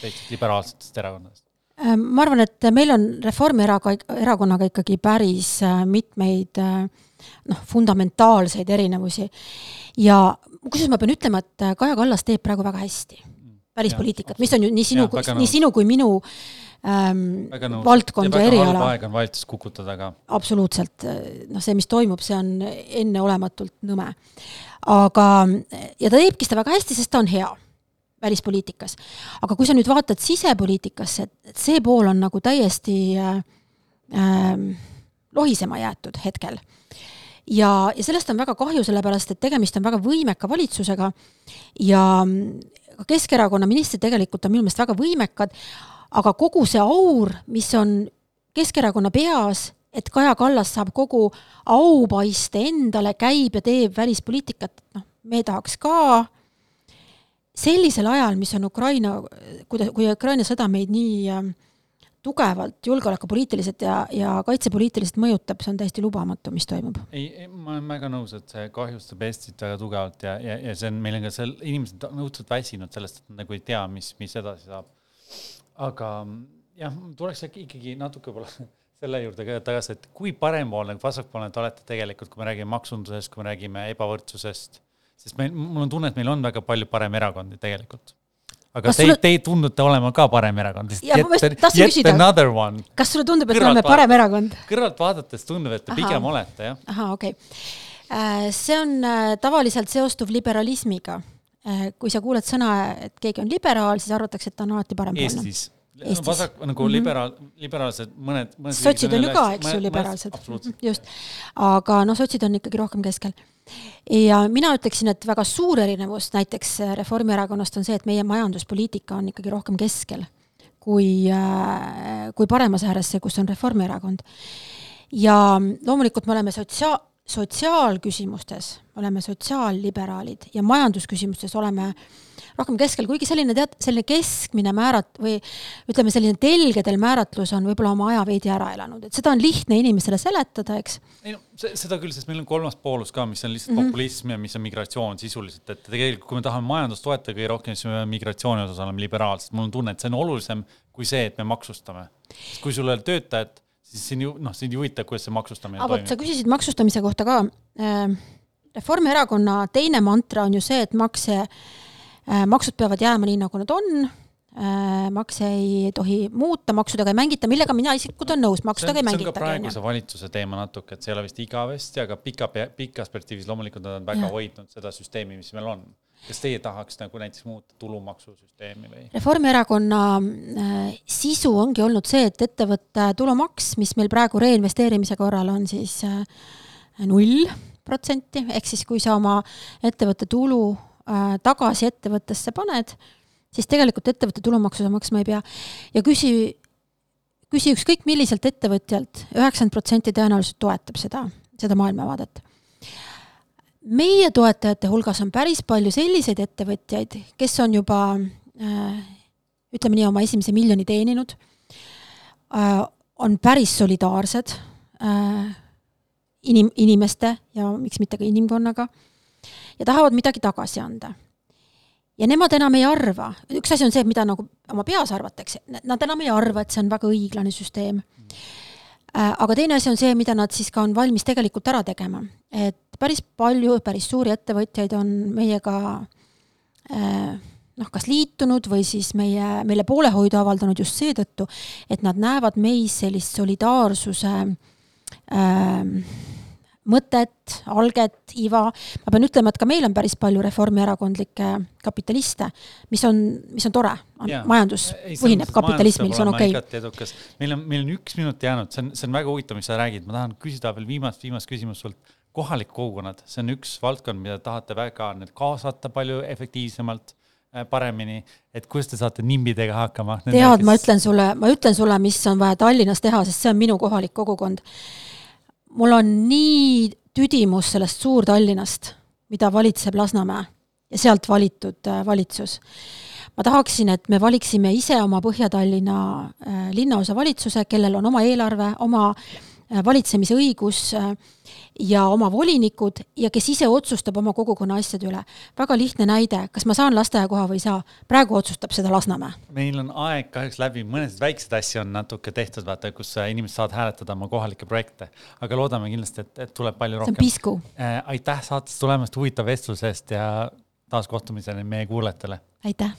teistest liberaalsetest erakondadest? Äh, ma arvan, et meil on Reformierakonnaga ikkagi päris äh, mitmeid äh, noh, fundamentaalseid erinevusi. ja kusjuures ma pean ütlema, et Kaja Kallas teeb praegu väga hästi välispoliitikat, mis on ju nii sinu, nii sinu kui minu ähm, valdkond ja eriala. aeg on valitsust kukutada ka. absoluutselt, noh, see, mis toimub, see on enneolematult nõme. aga, ja ta teebki seda väga hästi, sest ta on hea välispoliitikas. aga kui sa nüüd vaatad sisepoliitikasse, et see pool on nagu täiesti äh, äh, lohisema jäetud hetkel. ja, ja sellest on väga kahju, sellepärast et tegemist on väga võimeka valitsusega ja Keskerakonna ministrid tegelikult on minu meelest väga võimekad, aga kogu see aur, mis on Keskerakonna peas, et Kaja Kallas saab kogu aupaiste endale, käib ja teeb välispoliitikat, noh, me tahaks ka, sellisel ajal, mis on Ukraina, kuida-, kui Ukraina sõda meid nii äh, tugevalt julgeolekupoliitiliselt ja, ja kaitsepoliitiliselt mõjutab, see on täiesti lubamatu, mis toimub. ei, ma olen väga nõus, et see kahjustab Eestit väga tugevalt ja, ja, ja see on, meil on ka seal, inimesed on õudselt väsinud sellest, et nad nagu ei tea, mis, mis edasi saab. Aga jah, tuleks äkki ikkagi natuke võib-olla selle juurde ka tagasi, et kui parempoolne, vasakpoolne te olete tegelikult, kui me räägime maksundusest, kui me räägime ebavõrdsusest sest meil, mul on tunne, et meil on väga palju paremerakondi tegelikult. aga kas te sulle..., teid tundute olema ka parem erakond, yet, yet another one. kas sulle tundub, et me oleme parem erakond? kõrvalt vaadates tundub, et te Aha. pigem olete, jah. ahah, okei okay. Äh, see on äh, tavaliselt seostuv liberalismiga. Äh, kui sa kuuled sõna, et keegi on liberaal, siis arvatakse, et ta on alati parempoolne. Eestis Eestis. vasak nagu mm -hmm. liberaal, liberaalsed mõned, mõned. sotsid on ju ka, eks ju, liberaalsed. just, aga noh, sotsid on ikkagi rohkem keskel. ja mina ütleksin, et väga suur erinevus näiteks Reformierakonnast on see, et meie majanduspoliitika on ikkagi rohkem keskel kui, äh, kui paremas ääres see, kus on Reformierakond. ja loomulikult me oleme sotsiaal, sotsiaalküsimustes oleme sotsiaalliberaalid ja majandusküsimustes oleme rohkem keskel, kuigi selline tead, selline keskmine määrat- või ütleme, selline telgedel määratlus on võib-olla oma aja veidi ära elanud, et seda on lihtne inimesele seletada, eks. ei no seda küll, sest meil on kolmas poolus ka, mis on lihtsalt mm -hmm. populism ja mis on migratsioon sisuliselt, et tegelikult kui me tahame majandust toetada kõige rohkem, siis me peame migratsiooni osas olema liberaalsed, mul on tunne, et see on olulisem kui see, et me maksustame. kui sul ei ole töötajat, siis sind ju, noh, sind ei huvita, kuidas see maksustamine aga vot sa küsisid maksustamise kohta ka. Äh, Reformierakonna teine mantra on ju see, et makse Äh, maksud peavad jääma nii, nagu nad on, äh, makse ei tohi muuta, maksudega ei mängita, millega mina isiklikult olen nõus, maksudega ei mängita. see on ka praeguse valitsuse teema natuke, et see ei ole vist igavesti, aga pika, pikas perspektiivis loomulikult nad on väga ja. hoidnud seda süsteemi, mis meil on. Kas teie tahaks nagu näiteks muuta tulumaksusüsteemi või? Reformierakonna äh, sisu ongi olnud see, et ettevõtte tulumaks, mis meil praegu reinvesteerimise korral on siis äh, null protsenti, ehk siis kui sa oma ettevõtte tulu äh, tagasi ettevõttesse paned, siis tegelikult ettevõtte tulumaksu sa maksma ei pea. ja küsi, küsi ükskõik milliselt ettevõtjalt, üheksakümmend protsenti tõenäoliselt toetab seda, seda maailmavaadet. Meie toetajate hulgas on päris palju selliseid ettevõtjaid, kes on juba äh, ütleme nii, oma esimese miljoni teeninud. Äh,, on päris solidaarsed äh, inim-, inimeste ja miks mitte ka inimkonnaga ja tahavad midagi tagasi anda. Ja nemad enam ei arva, üks asi on see, mida nagu oma peas arvatakse, nad enam ei arva, et see on väga õiglane süsteem. Äh, aga teine asi on see, mida nad siis ka on valmis tegelikult ära tegema. et päris palju, päris suuri ettevõtjaid on meiega äh, noh, kas liitunud või siis meie, meile poolehoidu avaldanud just seetõttu, et nad näevad meis sellist solidaarsuse äh, mõtet, alget, iva, ma pean ütlema, et ka meil on päris palju reformierakondlikke kapitaliste, mis on, mis on tore, majandus ei, põhineb kapitalismil, see on okei. okay.. meil on, meil on üks minut jäänud, see on, see on väga huvitav, mis sa räägid, ma tahan küsida veel viimast, viimast küsimust sult. kohalik kogukonnad, see on üks valdkond, mida tahate väga nüüd kaasata palju efektiivsemalt äh, paremini, et kuidas te saate nimbidega hakkama? tead kes..., ma ütlen sulle, ma ütlen sulle, mis on vaja Tallinnas teha, sest see on minu kohalik kogukond mul on nii tüdimus sellest Suur-Tallinnast, mida valitseb Lasnamäe ja sealt valitud äh, valitsus. ma tahaksin, et me valiksime ise oma Põhja-Tallinna äh, linnaosavalitsuse, kellel on oma eelarve, oma äh, valitsemise õigus ja oma volinikud ja kes ise otsustab oma kogukonna asjade üle. väga lihtne näide, kas ma saan lasteaiakoha või ei saa, praegu otsustab seda Lasnamäe. meil on aeg kahjuks läbi, mõnesid väikseid asju on natuke tehtud, vaata, kus äh, inimesed saavad hääletada oma kohalikke projekte, aga loodame kindlasti, et, et tuleb palju rohkem. see on pisku äh,. aitäh saatesse tulemast, huvitava vestluse eest ja taas kohtumiseni meie kuulajatele. aitäh